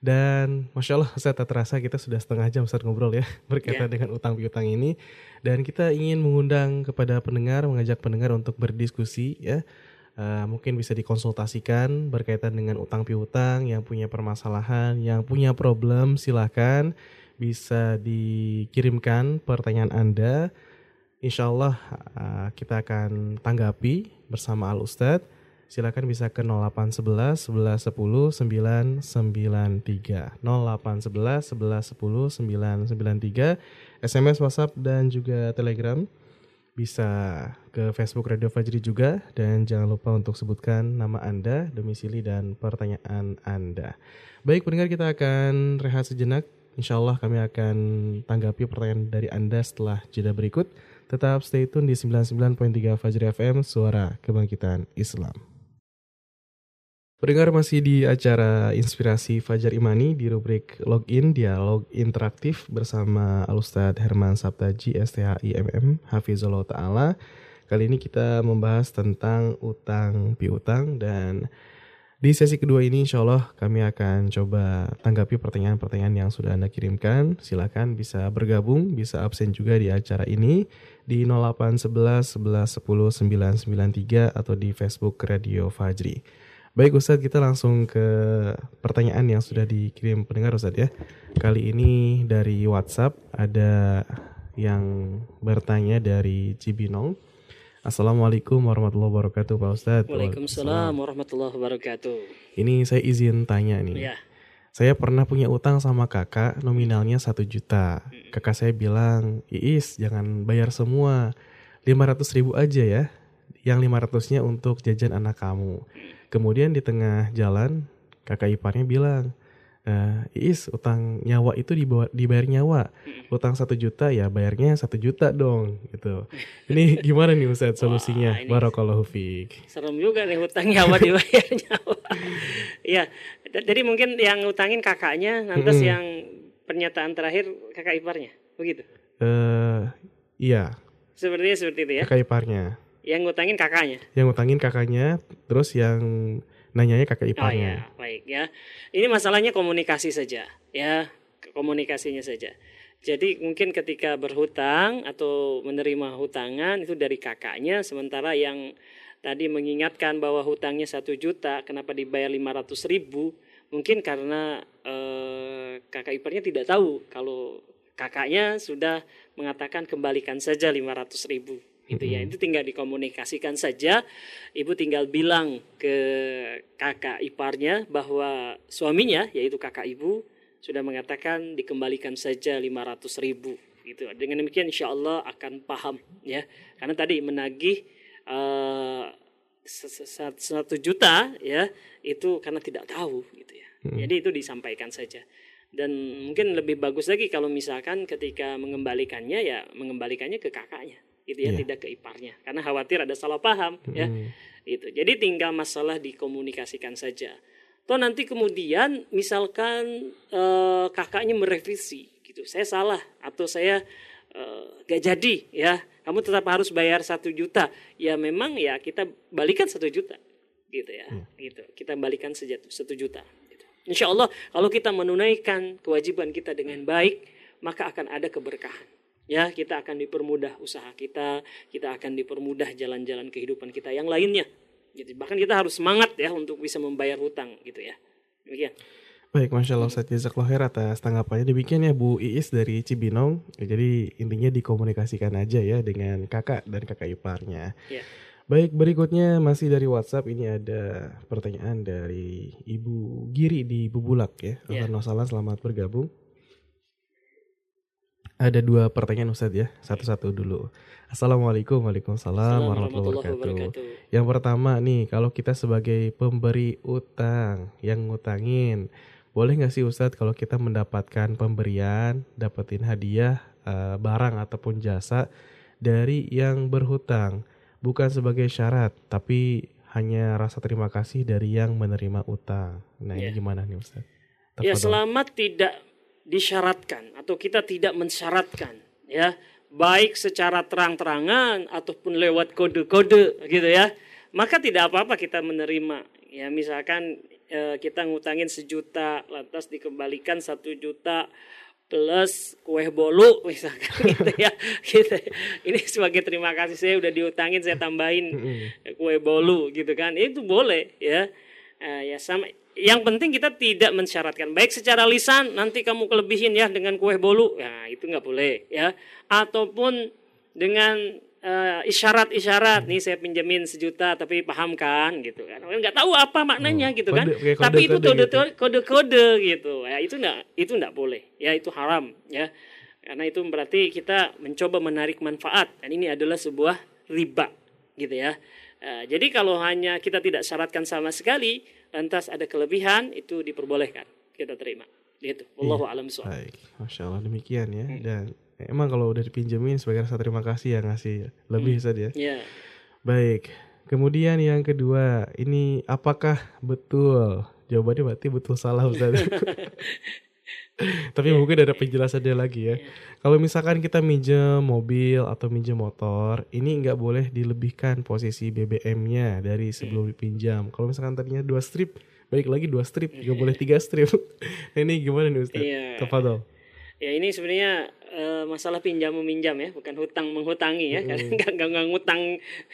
Dan Masya Allah Ustadz tak terasa kita sudah setengah jam Ustadz ngobrol ya berkaitan Ya. dengan utang piutang ini. Dan kita ingin mengundang kepada pendengar, mengajak pendengar untuk berdiskusi ya. Eh, mungkin bisa dikonsultasikan berkaitan dengan utang piutang yang punya permasalahan, yang punya problem silahkan bisa dikirimkan pertanyaan Anda. Insya Allah eh, kita akan tanggapi bersama Al Ustadz. Silakan bisa ke 0811 11 10 993 0811 11 10 993 SMS, WhatsApp dan juga Telegram bisa ke Facebook Radio Fajri juga dan jangan lupa untuk sebutkan nama Anda, domisili dan pertanyaan Anda. Baik pendengar kita akan rehat sejenak. Insya Allah kami akan tanggapi pertanyaan dari Anda setelah jeda berikut. Tetap stay tune di 99.3 Fajri FM, Suara Kebangkitan Islam. Pendengar masih di acara Inspirasi Fajar Imani di rubrik Login Dialog Interaktif bersama Alustad Herman Sabtaji STHI MM Hafizullah Ta'ala. Kali ini kita membahas tentang utang piutang dan Di sesi kedua ini insya Allah kami akan coba tanggapi pertanyaan-pertanyaan yang sudah Anda kirimkan. Silakan bisa bergabung, bisa absen juga di acara ini di 0811 11 10 993 atau di Facebook Radio Fajri. Baik Ustadz, kita langsung ke pertanyaan yang sudah dikirim pendengar Ustadz ya. Kali ini dari WhatsApp ada yang bertanya dari Cibinong. Assalamualaikum warahmatullahi wabarakatuh Pak Ustadz. Waalaikumsalam warahmatullahi wabarakatuh. Ini saya izin tanya nih. Ya, Saya pernah punya utang sama kakak nominalnya satu juta. Kakak saya bilang, Iis jangan bayar semua, 500 ribu aja ya. Yang 500-nya untuk jajan anak kamu. Kemudian di tengah jalan, kakak iparnya bilang, "Eh, Iis utang nyawa itu dibawa, dibayar nyawa. Utang satu juta ya bayarnya satu juta dong gitu. Ini gimana nih Ustadz solusinya? Barakallahu fiik. serem juga nih hutang nyawa dibayar nyawa. Iya, d- jadi mungkin yang ngutangin kakaknya, lantas Mm-mm. yang pernyataan terakhir kakak iparnya, begitu. Eh, iya, Sepertinya seperti itu ya. kakak iparnya. Yang ngutangin kakaknya. Yang utangin kakaknya, terus yang nanyanya kakak Oh iparnya. ya, baik ya. Ini masalahnya komunikasi saja, ya komunikasinya saja. Jadi mungkin ketika berhutang atau menerima hutangan itu dari kakaknya, sementara yang tadi mengingatkan bahwa hutangnya satu juta, kenapa dibayar 500 ribu? Mungkin karena eh, kakak iparnya tidak tahu kalau kakaknya sudah mengatakan kembalikan saja 500 ribu gitu ya. Itu tinggal dikomunikasikan saja. Ibu tinggal bilang ke kakak iparnya bahwa suaminya yaitu kakak ibu sudah mengatakan dikembalikan saja 500 ribu. Gitu. Dengan demikian insya Allah akan paham ya. Karena tadi menagih eh, satu juta ya itu karena tidak tahu gitu ya. Jadi itu disampaikan saja. Dan mungkin lebih bagus lagi kalau misalkan ketika mengembalikannya ya mengembalikannya ke kakaknya gitu ya Iya. tidak ke iparnya. Karena khawatir ada salah paham ya. Hmm. itu jadi tinggal masalah dikomunikasikan saja. Toh nanti kemudian misalkan eh, kakaknya merevisi gitu. Saya salah atau saya eh, gak jadi ya. Kamu tetap harus bayar satu juta. Ya memang ya kita balikan satu juta gitu ya. Gitu. Kita balikan saja satu juta gitu. insya Allah kalau kita menunaikan kewajiban kita dengan baik maka akan ada keberkahan ya kita akan dipermudah usaha kita kita akan dipermudah jalan-jalan kehidupan kita yang lainnya gitu bahkan kita harus semangat ya untuk bisa membayar hutang gitu ya demikian Baik, Masya Allah Ustadz Jazakallah khair atas tanggapannya. Demikian ya Bu Iis dari Cibinong. Ya, jadi intinya dikomunikasikan aja ya dengan kakak dan kakak iparnya. Ya. Baik, berikutnya masih dari WhatsApp. Ini ada pertanyaan dari Ibu Giri di Bubulak ya. Ya. Sahlan, selamat bergabung. Ada dua pertanyaan Ustadz ya. Satu-satu dulu. Assalamualaikum Waalaikumsalam warahmatullahi wabarakatuh. Yang pertama nih, kalau kita sebagai pemberi utang yang ngutangin, boleh nggak sih Ustadz kalau kita mendapatkan pemberian, dapetin hadiah, eh, barang ataupun jasa dari yang berhutang, bukan sebagai syarat, tapi hanya rasa terima kasih dari yang menerima utang. Nah ini Ya. gimana nih Ustadz? Ya Tafadhol. selama tidak disyaratkan atau kita tidak mensyaratkan ya. Baik secara terang-terangan ataupun lewat kode-kode gitu ya. Maka tidak apa-apa kita menerima ya. Misalkan eh, kita ngutangin sejuta lantas dikembalikan satu juta plus kue bolu misalkan gitu ya. Gitu. Ini sebagai terima kasih saya udah diutangin saya tambahin kue bolu gitu kan. Itu boleh ya. Eh, ya sama yang penting kita tidak mensyaratkan. Baik secara lisan nanti kamu kelebihin ya dengan kue bolu. Ya itu nggak boleh ya. Ataupun dengan eh, isyarat-isyarat. Nih saya pinjemin sejuta tapi paham kan gitu kan. Nggak tahu apa maknanya Oh, gitu kan. kode- kayak tapi itu kode-kode gitu. kode-kode gitu. Ya itu nggak itu nggak boleh. Ya itu haram ya. Karena itu berarti kita mencoba menarik manfaat. Dan ini adalah sebuah riba gitu ya. Eh, jadi kalau hanya kita tidak syaratkan sama sekali lantas ada kelebihan itu diperbolehkan kita terima gitu Wallahu a'lam. Baik, Masya Allah demikian ya. Hmm. Dan emang kalau udah dipinjemin sebagai rasa terima kasih ya ngasih lebih Ustadz ya. ya Baik. Kemudian yang kedua, ini apakah betul? Jawabannya berarti betul salah Ustaz. Tapi mungkin ada penjelasannya lagi ya. Kalau misalkan kita minjem mobil atau minjem motor, ini nggak boleh dilebihkan posisi BBM-nya dari sebelum dipinjam. Kalau misalkan tadinya dua strip, balik lagi dua strip, nggak boleh tiga strip. ini gimana nih Ustaz? Iya. Tafadhol. Ya ini sebenarnya eh, masalah pinjam meminjam ya, bukan hutang menghutangi ya, karena nggak nggak nggak ngutang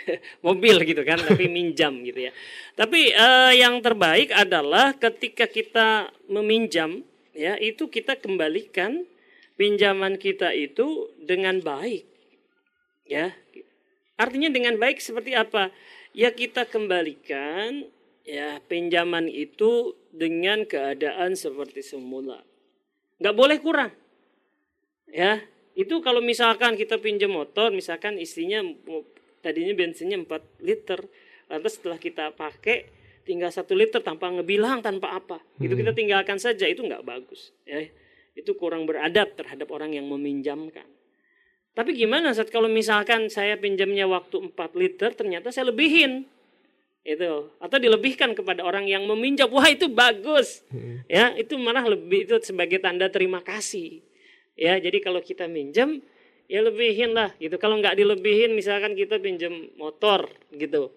mobil gitu kan, tapi minjam gitu ya. Tapi eh, yang terbaik adalah ketika kita meminjam ya itu kita kembalikan pinjaman kita itu dengan baik. Ya artinya dengan baik seperti apa? Ya kita kembalikan ya pinjaman itu dengan keadaan seperti semula. Nggak boleh kurang. Ya itu kalau misalkan kita pinjam motor misalkan istrinya tadinya bensinnya 4 liter lantas setelah kita pakai tinggal satu liter tanpa ngebilang tanpa apa. Itu kita tinggalkan saja itu nggak bagus ya. Itu kurang beradab terhadap orang yang meminjamkan. Tapi gimana saat kalau misalkan saya pinjamnya waktu 4 liter ternyata saya lebihin itu. Atau dilebihkan kepada orang yang meminjam. Wah itu bagus. Ya itu malah lebih itu sebagai tanda terima kasih. Ya jadi kalau kita minjam ya lebihin lah gitu. Kalau nggak dilebihin misalkan kita pinjam motor gitu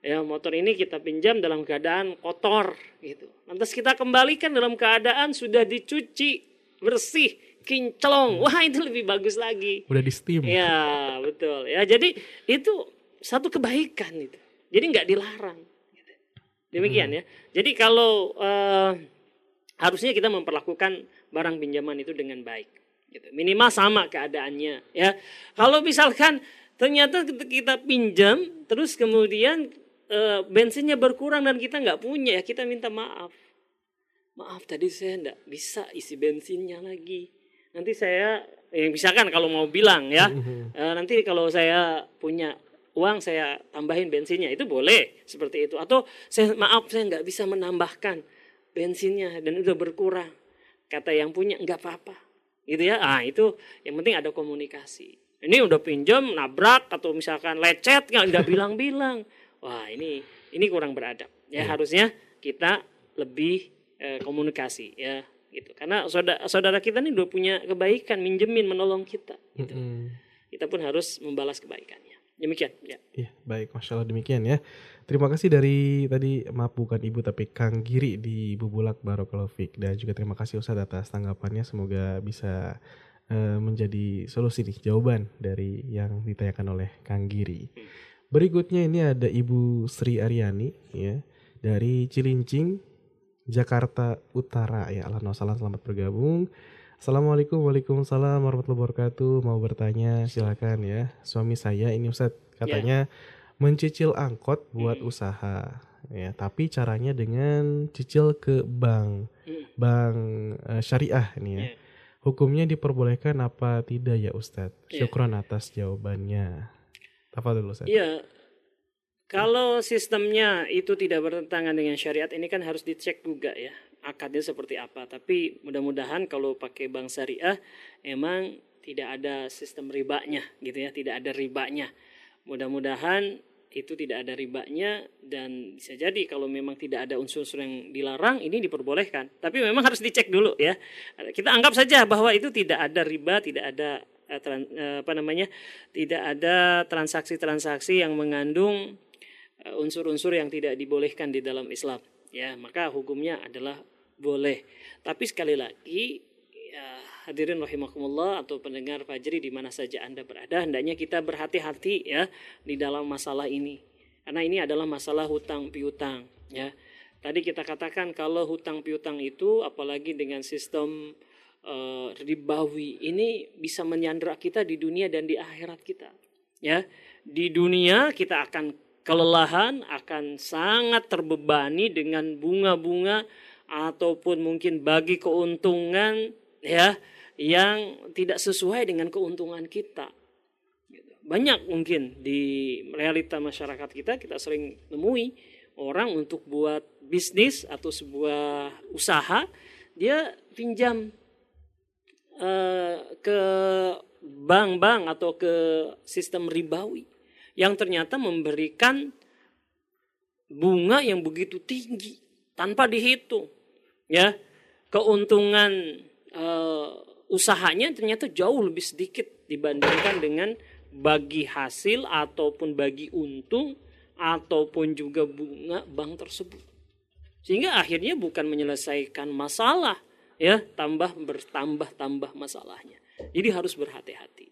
ya motor ini kita pinjam dalam keadaan kotor gitu. Lantas kita kembalikan dalam keadaan sudah dicuci bersih, kinclong. Wah itu lebih bagus lagi. Udah di steam. Ya betul. Ya jadi itu satu kebaikan itu. Jadi nggak dilarang. Gitu. Demikian ya. Jadi kalau uh, harusnya kita memperlakukan barang pinjaman itu dengan baik. Gitu. Minimal sama keadaannya. Ya kalau misalkan ternyata kita pinjam terus kemudian uh, bensinnya berkurang dan kita nggak punya ya kita minta maaf. Maaf tadi saya nggak bisa isi bensinnya lagi. Nanti saya yang misalkan kalau mau bilang ya. Uh, nanti kalau saya punya uang saya tambahin bensinnya. Itu boleh seperti itu. Atau saya maaf saya nggak bisa menambahkan bensinnya dan udah berkurang. Kata yang punya nggak apa-apa. Gitu ya? Ah itu yang penting ada komunikasi. Ini udah pinjam nabrak atau misalkan lecet nggak bilang-bilang wah ini ini kurang beradab ya, Iya. harusnya kita lebih eh, komunikasi ya gitu karena saudara saudara kita nih udah punya kebaikan minjemin menolong kita gitu. Mm-mm. kita pun harus membalas kebaikannya demikian ya Iya, baik, masya Allah demikian ya. Terima kasih dari tadi maaf bukan ibu tapi Kang Giri di Bubulak Barokallahu Fik. dan juga terima kasih Ustadz atas tanggapannya. Semoga bisa eh, menjadi solusi nih jawaban dari yang ditanyakan oleh Kang Giri. Berikutnya ini ada Ibu Sri Aryani ya dari Cilincing, Jakarta Utara ya. Alhamdulillah selamat bergabung. Assalamualaikum Waalaikumsalam warahmatullahi wabarakatuh Mau bertanya silakan ya Suami saya ini Ustadz katanya Mencicil angkot buat Hmm. usaha ya Tapi caranya dengan cicil ke bank Hmm. Bank eh, syariah ini ya Ya. Hukumnya diperbolehkan apa tidak ya Ustadz Ya. Syukron atas jawabannya Tafadhol Ustadz Iya. Kalau sistemnya itu tidak bertentangan dengan syariat ini kan harus dicek juga ya akadnya seperti apa. Tapi mudah-mudahan kalau pakai bank syariah emang tidak ada sistem ribanya gitu ya, tidak ada ribanya. Mudah-mudahan itu tidak ada ribanya dan bisa jadi kalau memang tidak ada unsur-unsur yang dilarang ini diperbolehkan. Tapi memang harus dicek dulu ya. Kita anggap saja bahwa itu tidak ada riba, tidak ada eh, tran- eh, apa namanya? tidak ada transaksi-transaksi yang mengandung eh, unsur-unsur yang tidak dibolehkan di dalam Islam. Ya, maka hukumnya adalah boleh. Tapi sekali lagi ya, hadirin rahimakumullah atau pendengar Fajri di mana saja Anda berada, hendaknya kita berhati-hati ya di dalam masalah ini. Karena ini adalah masalah hutang piutang ya. Tadi kita katakan kalau hutang piutang itu apalagi dengan sistem eh, ribawi ini bisa menyandra kita di dunia dan di akhirat kita. Ya, di dunia kita akan kelelahan, akan sangat terbebani dengan bunga-bunga ataupun mungkin bagi keuntungan ya yang tidak sesuai dengan keuntungan kita. Banyak mungkin di realita masyarakat kita kita sering nemui orang untuk buat bisnis atau sebuah usaha dia pinjam eh, ke bank-bank atau ke sistem ribawi yang ternyata memberikan bunga yang begitu tinggi tanpa dihitung ya keuntungan uh, usahanya ternyata jauh lebih sedikit dibandingkan dengan bagi hasil ataupun bagi untung ataupun juga bunga bank tersebut. Sehingga akhirnya bukan menyelesaikan masalah ya, tambah bertambah tambah masalahnya. Jadi harus berhati-hati.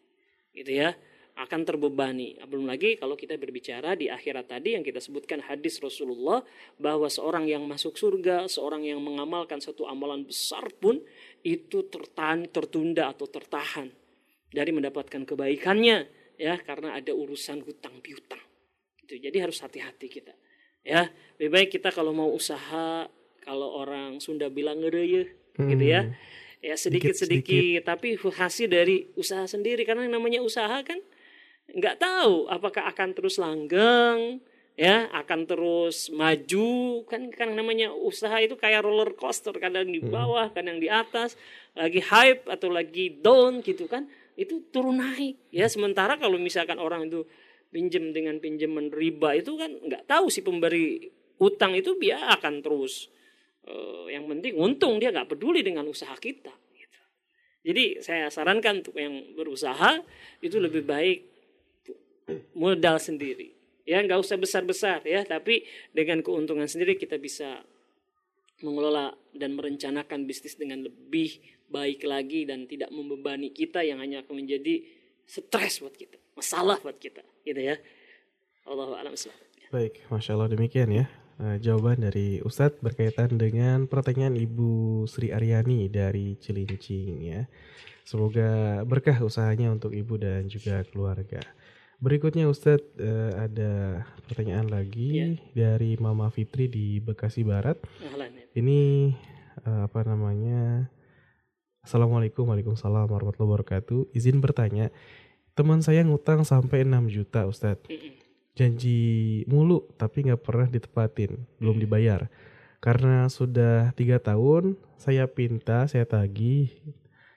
Gitu ya akan terbebani. Belum lagi kalau kita berbicara di akhirat tadi yang kita sebutkan hadis Rasulullah bahwa seorang yang masuk surga, seorang yang mengamalkan satu amalan besar pun itu tertahan, tertunda atau tertahan dari mendapatkan kebaikannya ya karena ada urusan hutang piutang. Itu jadi harus hati-hati kita. Ya, lebih baik kita kalau mau usaha kalau orang Sunda bilang ngereyeh hmm. gitu ya. Hmm. Ya sedikit-sedikit tapi hasil dari usaha sendiri karena yang namanya usaha kan nggak tahu apakah akan terus langgeng ya akan terus maju kan kan namanya usaha itu kayak roller coaster kadang di hmm. bawah kadang di atas lagi hype atau lagi down gitu kan itu turun naik ya sementara kalau misalkan orang itu pinjam dengan pinjaman riba itu kan nggak tahu si pemberi utang itu dia akan terus uh, yang penting untung dia nggak peduli dengan usaha kita gitu. jadi saya sarankan untuk yang berusaha itu lebih baik modal sendiri. Ya, nggak usah besar-besar ya, tapi dengan keuntungan sendiri kita bisa mengelola dan merencanakan bisnis dengan lebih baik lagi dan tidak membebani kita yang hanya akan menjadi stres buat kita, masalah buat kita, gitu ya. Allah alam Baik, masya Allah demikian ya. Uh, jawaban dari Ustadz berkaitan dengan pertanyaan Ibu Sri Aryani dari Cilincing ya. Semoga berkah usahanya untuk Ibu dan juga keluarga. Berikutnya Ustadz uh, ada pertanyaan lagi yeah. dari Mama Fitri di Bekasi Barat. Ya. Ini uh, apa namanya? Assalamualaikum Waalaikumsalam warahmatullahi wabarakatuh. Izin bertanya, teman saya ngutang sampai 6 juta Ustadz. Janji mulu tapi nggak pernah ditepatin, belum dibayar. Karena sudah tiga tahun saya pinta, saya tagih,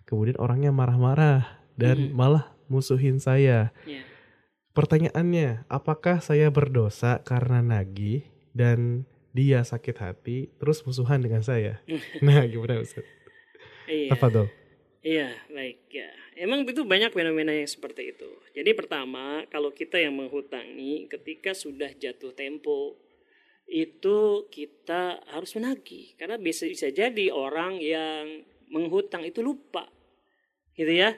kemudian orangnya marah-marah dan malah musuhin saya. Yeah Pertanyaannya, apakah saya berdosa karena nagih dan dia sakit hati terus musuhan dengan saya? nah, gimana Ustaz? Iya. Apa tuh? Iya, baik ya. Emang itu banyak fenomena yang seperti itu. Jadi pertama, kalau kita yang menghutangi ketika sudah jatuh tempo itu kita harus menagih karena bisa bisa jadi orang yang menghutang itu lupa. Gitu ya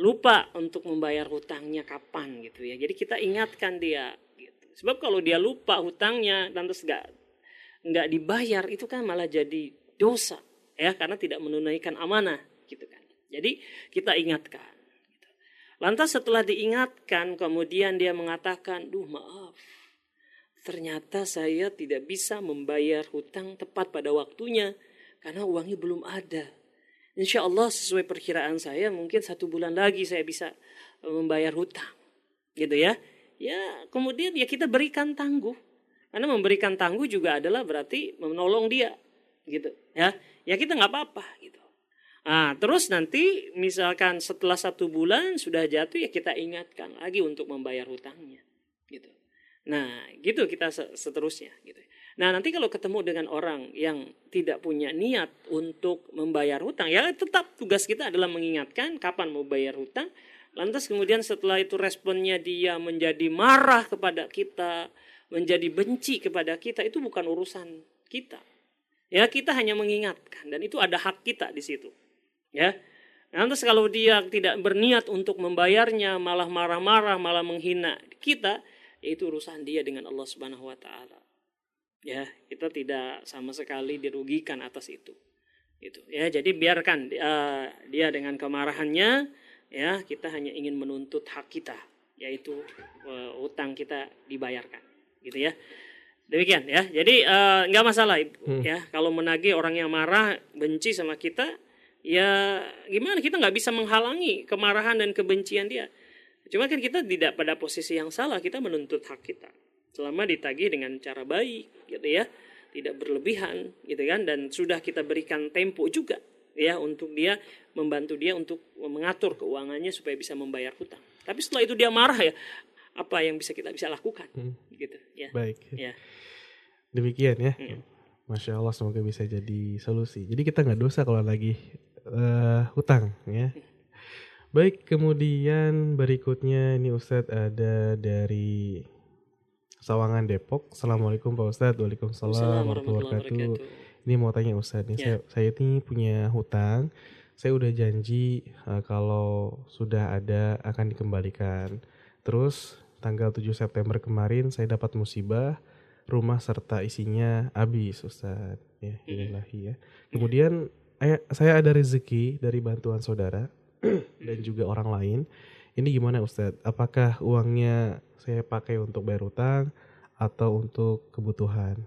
lupa untuk membayar hutangnya kapan gitu ya. Jadi kita ingatkan dia gitu. Sebab kalau dia lupa hutangnya dan terus nggak nggak dibayar itu kan malah jadi dosa ya karena tidak menunaikan amanah. Jadi kita ingatkan. Gitu. Lantas setelah diingatkan kemudian dia mengatakan, duh maaf, ternyata saya tidak bisa membayar hutang tepat pada waktunya karena uangnya belum ada. Insya Allah sesuai perkiraan saya mungkin satu bulan lagi saya bisa e, membayar hutang. Gitu ya. Ya kemudian ya kita berikan tangguh. Karena memberikan tangguh juga adalah berarti menolong dia. Gitu ya. Ya kita nggak apa-apa gitu. Nah, terus nanti misalkan setelah satu bulan sudah jatuh ya kita ingatkan lagi untuk membayar hutangnya. Gitu. Nah, gitu kita seterusnya gitu. Nah, nanti kalau ketemu dengan orang yang tidak punya niat untuk membayar hutang, ya tetap tugas kita adalah mengingatkan kapan mau bayar hutang. Lantas kemudian setelah itu responnya dia menjadi marah kepada kita, menjadi benci kepada kita, itu bukan urusan kita. Ya, kita hanya mengingatkan dan itu ada hak kita di situ. Ya. Lantas kalau dia tidak berniat untuk membayarnya, malah marah-marah, malah menghina kita, itu urusan dia dengan Allah Subhanahu wa taala. Ya kita tidak sama sekali dirugikan atas itu. Itu ya. Jadi biarkan uh, dia dengan kemarahannya ya kita hanya ingin menuntut hak kita yaitu uh, utang kita dibayarkan. Gitu ya. Demikian ya. Jadi uh, nggak masalah hmm. ya. Kalau menagih orang yang marah benci sama kita ya gimana? Kita nggak bisa menghalangi kemarahan dan kebencian dia. Cuma kan kita tidak pada posisi yang salah kita menuntut hak kita. Selama ditagih dengan cara baik gitu ya. Tidak berlebihan gitu kan? Dan sudah kita berikan tempo juga ya untuk dia membantu dia untuk mengatur keuangannya supaya bisa membayar hutang. Tapi setelah itu dia marah ya. Apa yang bisa kita bisa lakukan? Hmm. gitu ya. Baik. Ya. Demikian ya. Hmm. masya allah semoga bisa jadi solusi. Jadi kita nggak dosa kalau lagi uh, hutang ya. Baik, kemudian berikutnya ini Ustadz ada dari Sawangan Depok. Assalamualaikum Pak Ustadz. Waalaikumsalam warahmatullahi wabarakatuh. Ini mau tanya Ustadz nih, ya. saya, saya ini punya hutang. Saya udah janji uh, kalau sudah ada akan dikembalikan. Terus tanggal 7 September kemarin saya dapat musibah rumah serta isinya habis Ustadz. Ya, ilahi ya. Kemudian saya ada rezeki dari bantuan saudara dan juga orang lain. Ini gimana Ustadz? Apakah uangnya saya pakai untuk bayar utang atau untuk kebutuhan?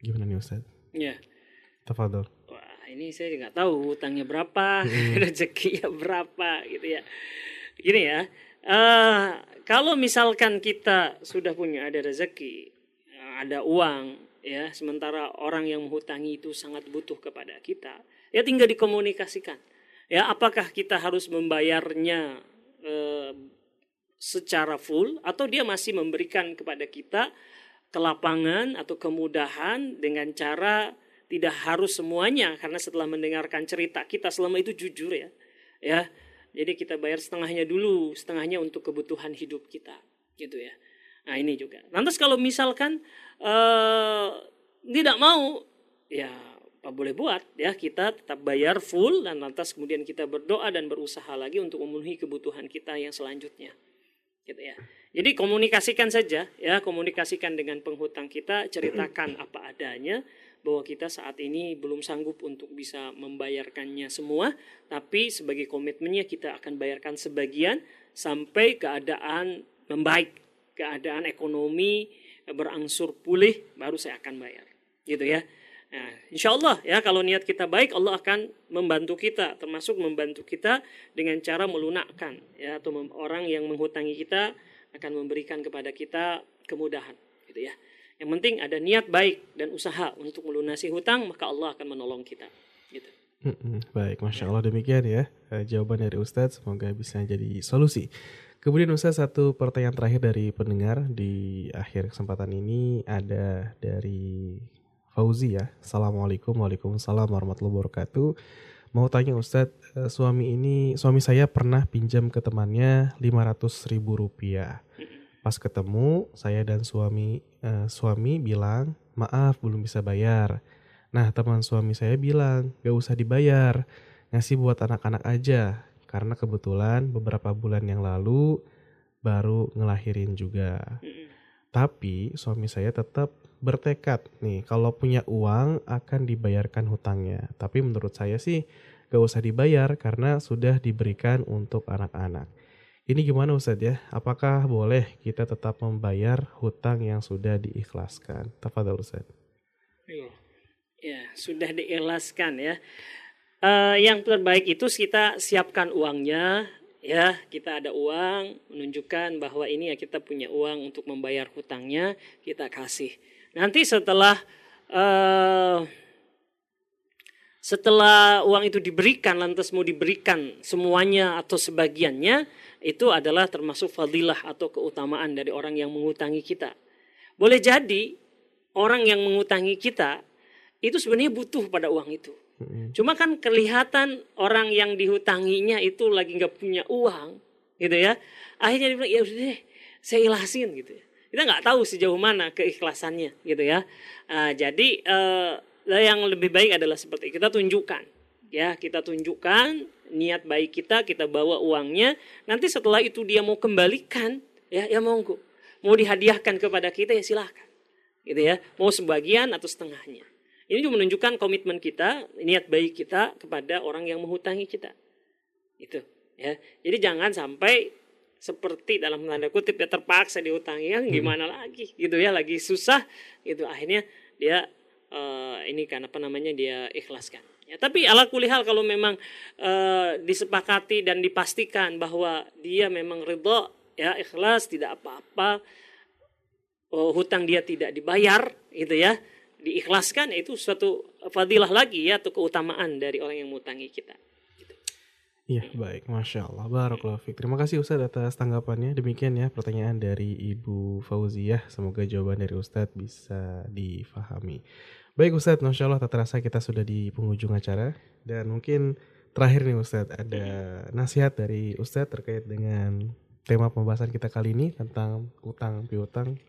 Gimana nih Ustadz? Ya. Tafadol. Wah ini saya nggak tahu utangnya berapa, hmm. rezekinya berapa gitu ya. Gini ya, uh, kalau misalkan kita sudah punya ada rezeki, ada uang, ya sementara orang yang menghutangi itu sangat butuh kepada kita, ya tinggal dikomunikasikan. Ya apakah kita harus membayarnya eh, secara full atau dia masih memberikan kepada kita kelapangan atau kemudahan dengan cara tidak harus semuanya? Karena setelah mendengarkan cerita kita selama itu jujur ya. Ya jadi kita bayar setengahnya dulu setengahnya untuk kebutuhan hidup kita gitu ya. Nah ini juga. Lantas kalau misalkan uh, tidak mau ya boleh buat ya kita tetap bayar full dan lantas kemudian kita berdoa dan berusaha lagi untuk memenuhi kebutuhan kita yang selanjutnya gitu ya. Jadi komunikasikan saja ya komunikasikan dengan penghutang kita ceritakan apa adanya bahwa kita saat ini belum sanggup untuk bisa membayarkannya semua tapi sebagai komitmennya kita akan bayarkan sebagian sampai keadaan membaik keadaan ekonomi berangsur pulih baru saya akan bayar gitu ya Nah, insya Allah ya kalau niat kita baik Allah akan membantu kita termasuk membantu kita dengan cara melunakkan ya atau orang yang menghutangi kita akan memberikan kepada kita kemudahan gitu ya. Yang penting ada niat baik dan usaha untuk melunasi hutang maka Allah akan menolong kita gitu. Baik, masya Allah demikian ya eh, jawaban dari Ustadz. Semoga bisa jadi solusi. Kemudian Ustadz satu pertanyaan terakhir dari pendengar di akhir kesempatan ini ada dari Fauzi ya. Assalamualaikum Waalaikumsalam warahmatullahi wabarakatuh. Mau tanya Ustadz, eh, suami ini, suami saya pernah pinjam ke temannya 500 ribu rupiah. Pas ketemu, saya dan suami uh, suami bilang, maaf belum bisa bayar. Nah teman suami saya bilang, gak usah dibayar, ngasih buat anak-anak aja. Karena kebetulan beberapa bulan yang lalu baru ngelahirin juga. Tapi suami saya tetap bertekad nih kalau punya uang akan dibayarkan hutangnya. Tapi menurut saya sih gak usah dibayar karena sudah diberikan untuk anak-anak. Ini gimana Ustadz ya? Apakah boleh kita tetap membayar hutang yang sudah diikhlaskan? Tafadhol Ustadz. Iya. Ya, sudah diikhlaskan ya. Uh, yang terbaik itu kita siapkan uangnya, ya kita ada uang menunjukkan bahwa ini ya kita punya uang untuk membayar hutangnya kita kasih Nanti setelah uh, setelah uang itu diberikan lantas mau diberikan semuanya atau sebagiannya itu adalah termasuk fadilah atau keutamaan dari orang yang mengutangi kita. Boleh jadi orang yang mengutangi kita itu sebenarnya butuh pada uang itu. Cuma kan kelihatan orang yang dihutanginya itu lagi nggak punya uang, gitu ya. Akhirnya dia bilang ya udah deh, saya ilasin gitu ya kita nggak tahu sejauh mana keikhlasannya gitu ya. Uh, jadi uh, yang lebih baik adalah seperti kita tunjukkan ya. Kita tunjukkan niat baik kita kita bawa uangnya. Nanti setelah itu dia mau kembalikan ya ya monggo. Mau dihadiahkan kepada kita ya silahkan gitu ya. Mau sebagian atau setengahnya. Ini juga menunjukkan komitmen kita niat baik kita kepada orang yang menghutangi kita. Itu ya. Jadi jangan sampai seperti dalam tanda kutip ya terpaksa diutangi. Kan gimana hmm. lagi? Gitu ya lagi susah. Gitu akhirnya dia uh, ini kan apa namanya dia ikhlaskan. Ya tapi ala kulihal kalau memang uh, disepakati dan dipastikan bahwa dia memang ridho ya ikhlas tidak apa-apa uh, hutang dia tidak dibayar gitu ya diikhlaskan itu suatu fadilah lagi ya atau keutamaan dari orang yang mengutangi kita Iya baik, masya Allah, Barakallahu Fik. Terima kasih Ustadz atas tanggapannya. Demikian ya pertanyaan dari Ibu Fauziyah. Semoga jawaban dari Ustadz bisa difahami. Baik Ustadz, masya Allah tak terasa kita sudah di penghujung acara dan mungkin terakhir nih Ustadz ada nasihat dari Ustadz terkait dengan tema pembahasan kita kali ini tentang utang piutang.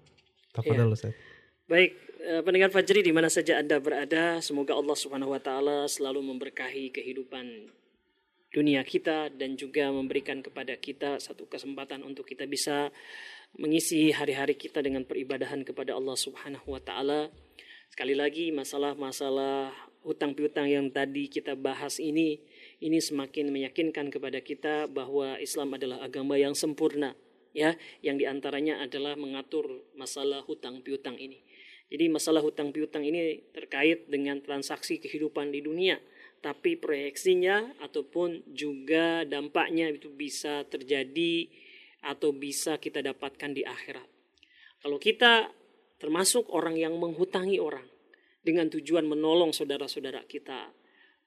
Tafadhol Iya. Ustadz. Baik, eh, pendengar Fajri di mana saja Anda berada, semoga Allah Subhanahu wa taala selalu memberkahi kehidupan dunia kita dan juga memberikan kepada kita satu kesempatan untuk kita bisa mengisi hari-hari kita dengan peribadahan kepada Allah Subhanahu wa taala. Sekali lagi masalah-masalah hutang piutang yang tadi kita bahas ini ini semakin meyakinkan kepada kita bahwa Islam adalah agama yang sempurna ya yang di antaranya adalah mengatur masalah hutang piutang ini. Jadi masalah hutang piutang ini terkait dengan transaksi kehidupan di dunia, tapi proyeksinya ataupun juga dampaknya itu bisa terjadi atau bisa kita dapatkan di akhirat. Kalau kita termasuk orang yang menghutangi orang dengan tujuan menolong saudara-saudara kita,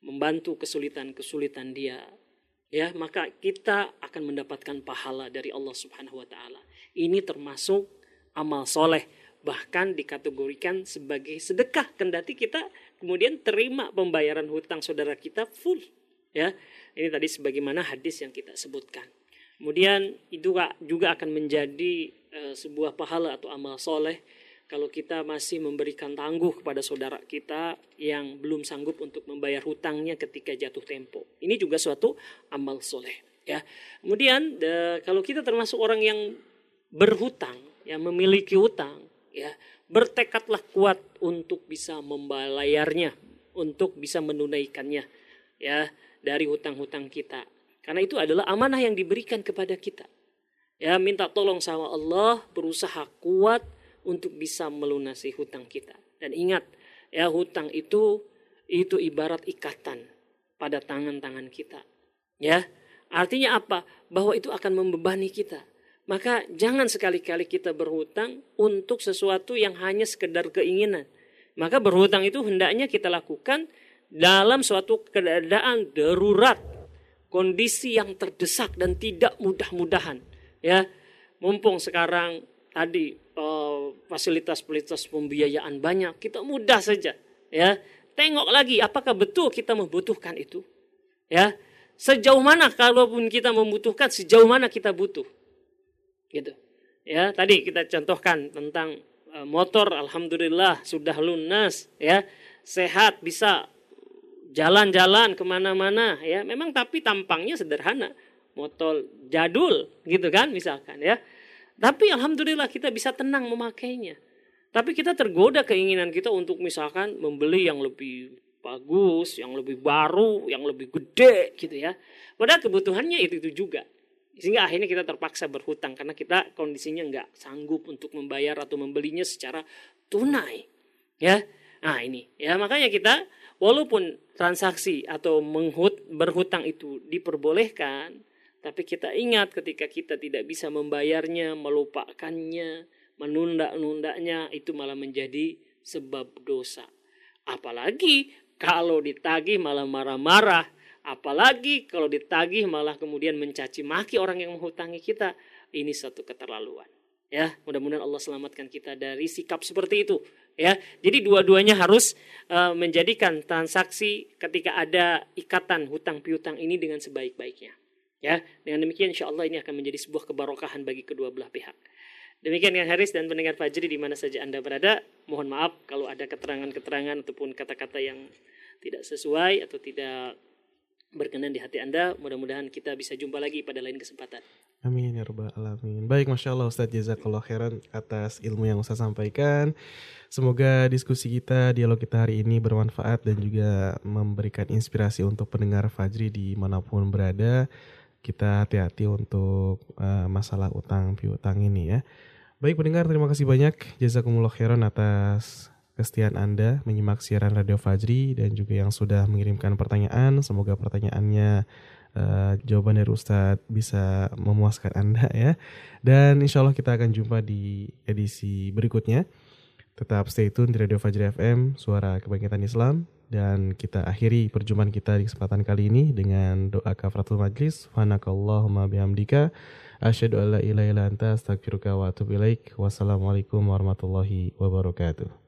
membantu kesulitan-kesulitan dia, ya, maka kita akan mendapatkan pahala dari Allah Subhanahu wa taala. Ini termasuk amal soleh bahkan dikategorikan sebagai sedekah kendati kita kemudian terima pembayaran hutang saudara kita full ya. Ini tadi sebagaimana hadis yang kita sebutkan. Kemudian itu juga akan menjadi uh, sebuah pahala atau amal soleh kalau kita masih memberikan tangguh kepada saudara kita yang belum sanggup untuk membayar hutangnya ketika jatuh tempo. Ini juga suatu amal soleh ya. Kemudian uh, kalau kita termasuk orang yang berhutang yang memiliki hutang ya bertekadlah kuat untuk bisa membayarnya untuk bisa menunaikannya ya dari hutang-hutang kita. Karena itu adalah amanah yang diberikan kepada kita. Ya minta tolong sama Allah berusaha kuat untuk bisa melunasi hutang kita. Dan ingat ya hutang itu itu ibarat ikatan pada tangan-tangan kita. Ya artinya apa? Bahwa itu akan membebani kita maka jangan sekali-kali kita berhutang untuk sesuatu yang hanya sekedar keinginan. Maka berhutang itu hendaknya kita lakukan dalam suatu keadaan darurat, kondisi yang terdesak dan tidak mudah-mudahan. Ya, mumpung sekarang tadi fasilitas-fasilitas pembiayaan banyak, kita mudah saja. Ya, tengok lagi apakah betul kita membutuhkan itu. Ya, sejauh mana kalaupun kita membutuhkan, sejauh mana kita butuh gitu. Ya tadi kita contohkan tentang uh, motor alhamdulillah sudah lunas ya. Sehat bisa jalan-jalan ke mana-mana ya. Memang tapi tampangnya sederhana motor jadul gitu kan misalkan ya. Tapi alhamdulillah kita bisa tenang memakainya. Tapi kita tergoda keinginan kita untuk misalkan membeli yang lebih bagus yang lebih baru yang lebih gede gitu ya. Padahal kebutuhannya itu itu juga sehingga akhirnya kita terpaksa berhutang karena kita kondisinya nggak sanggup untuk membayar atau membelinya secara tunai ya. Nah ini. Ya makanya kita walaupun transaksi atau menghut berhutang itu diperbolehkan tapi kita ingat ketika kita tidak bisa membayarnya melupakannya menunda-nundanya itu malah menjadi sebab dosa. Apalagi kalau ditagih malah marah-marah Apalagi kalau ditagih malah kemudian mencaci maki orang yang menghutangi kita. Ini satu keterlaluan. Ya, mudah-mudahan Allah selamatkan kita dari sikap seperti itu. Ya, jadi dua-duanya harus uh, menjadikan transaksi ketika ada ikatan hutang piutang ini dengan sebaik-baiknya. Ya, dengan demikian insya Allah ini akan menjadi sebuah kebarokahan bagi kedua belah pihak. Demikian yang Haris dan pendengar Fajri di mana saja Anda berada. Mohon maaf kalau ada keterangan-keterangan ataupun kata-kata yang tidak sesuai atau tidak berkenan di hati Anda. Mudah-mudahan kita bisa jumpa lagi pada lain kesempatan. Amin ya rabbal alamin. Baik, masya Allah Ustadz Jazakallah khairan atas ilmu yang Ustadz sampaikan. Semoga diskusi kita, dialog kita hari ini bermanfaat dan juga memberikan inspirasi untuk pendengar Fajri di mana pun berada. Kita hati-hati untuk uh, masalah utang piutang ini ya. Baik pendengar, terima kasih banyak. Jazakumullah khairan atas kesetiaan Anda menyimak siaran Radio Fajri dan juga yang sudah mengirimkan pertanyaan. Semoga pertanyaannya uh, jawaban dari Ustadz bisa memuaskan Anda ya. Dan insya Allah kita akan jumpa di edisi berikutnya. Tetap stay tune di Radio Fajri FM, suara kebangkitan Islam. Dan kita akhiri perjumpaan kita di kesempatan kali ini dengan doa kafaratul majlis. Fanakallahumma bihamdika. Asyhadu an la ilaha illa anta astaghfiruka wa atubu ilaik. Wassalamualaikum warahmatullahi wabarakatuh.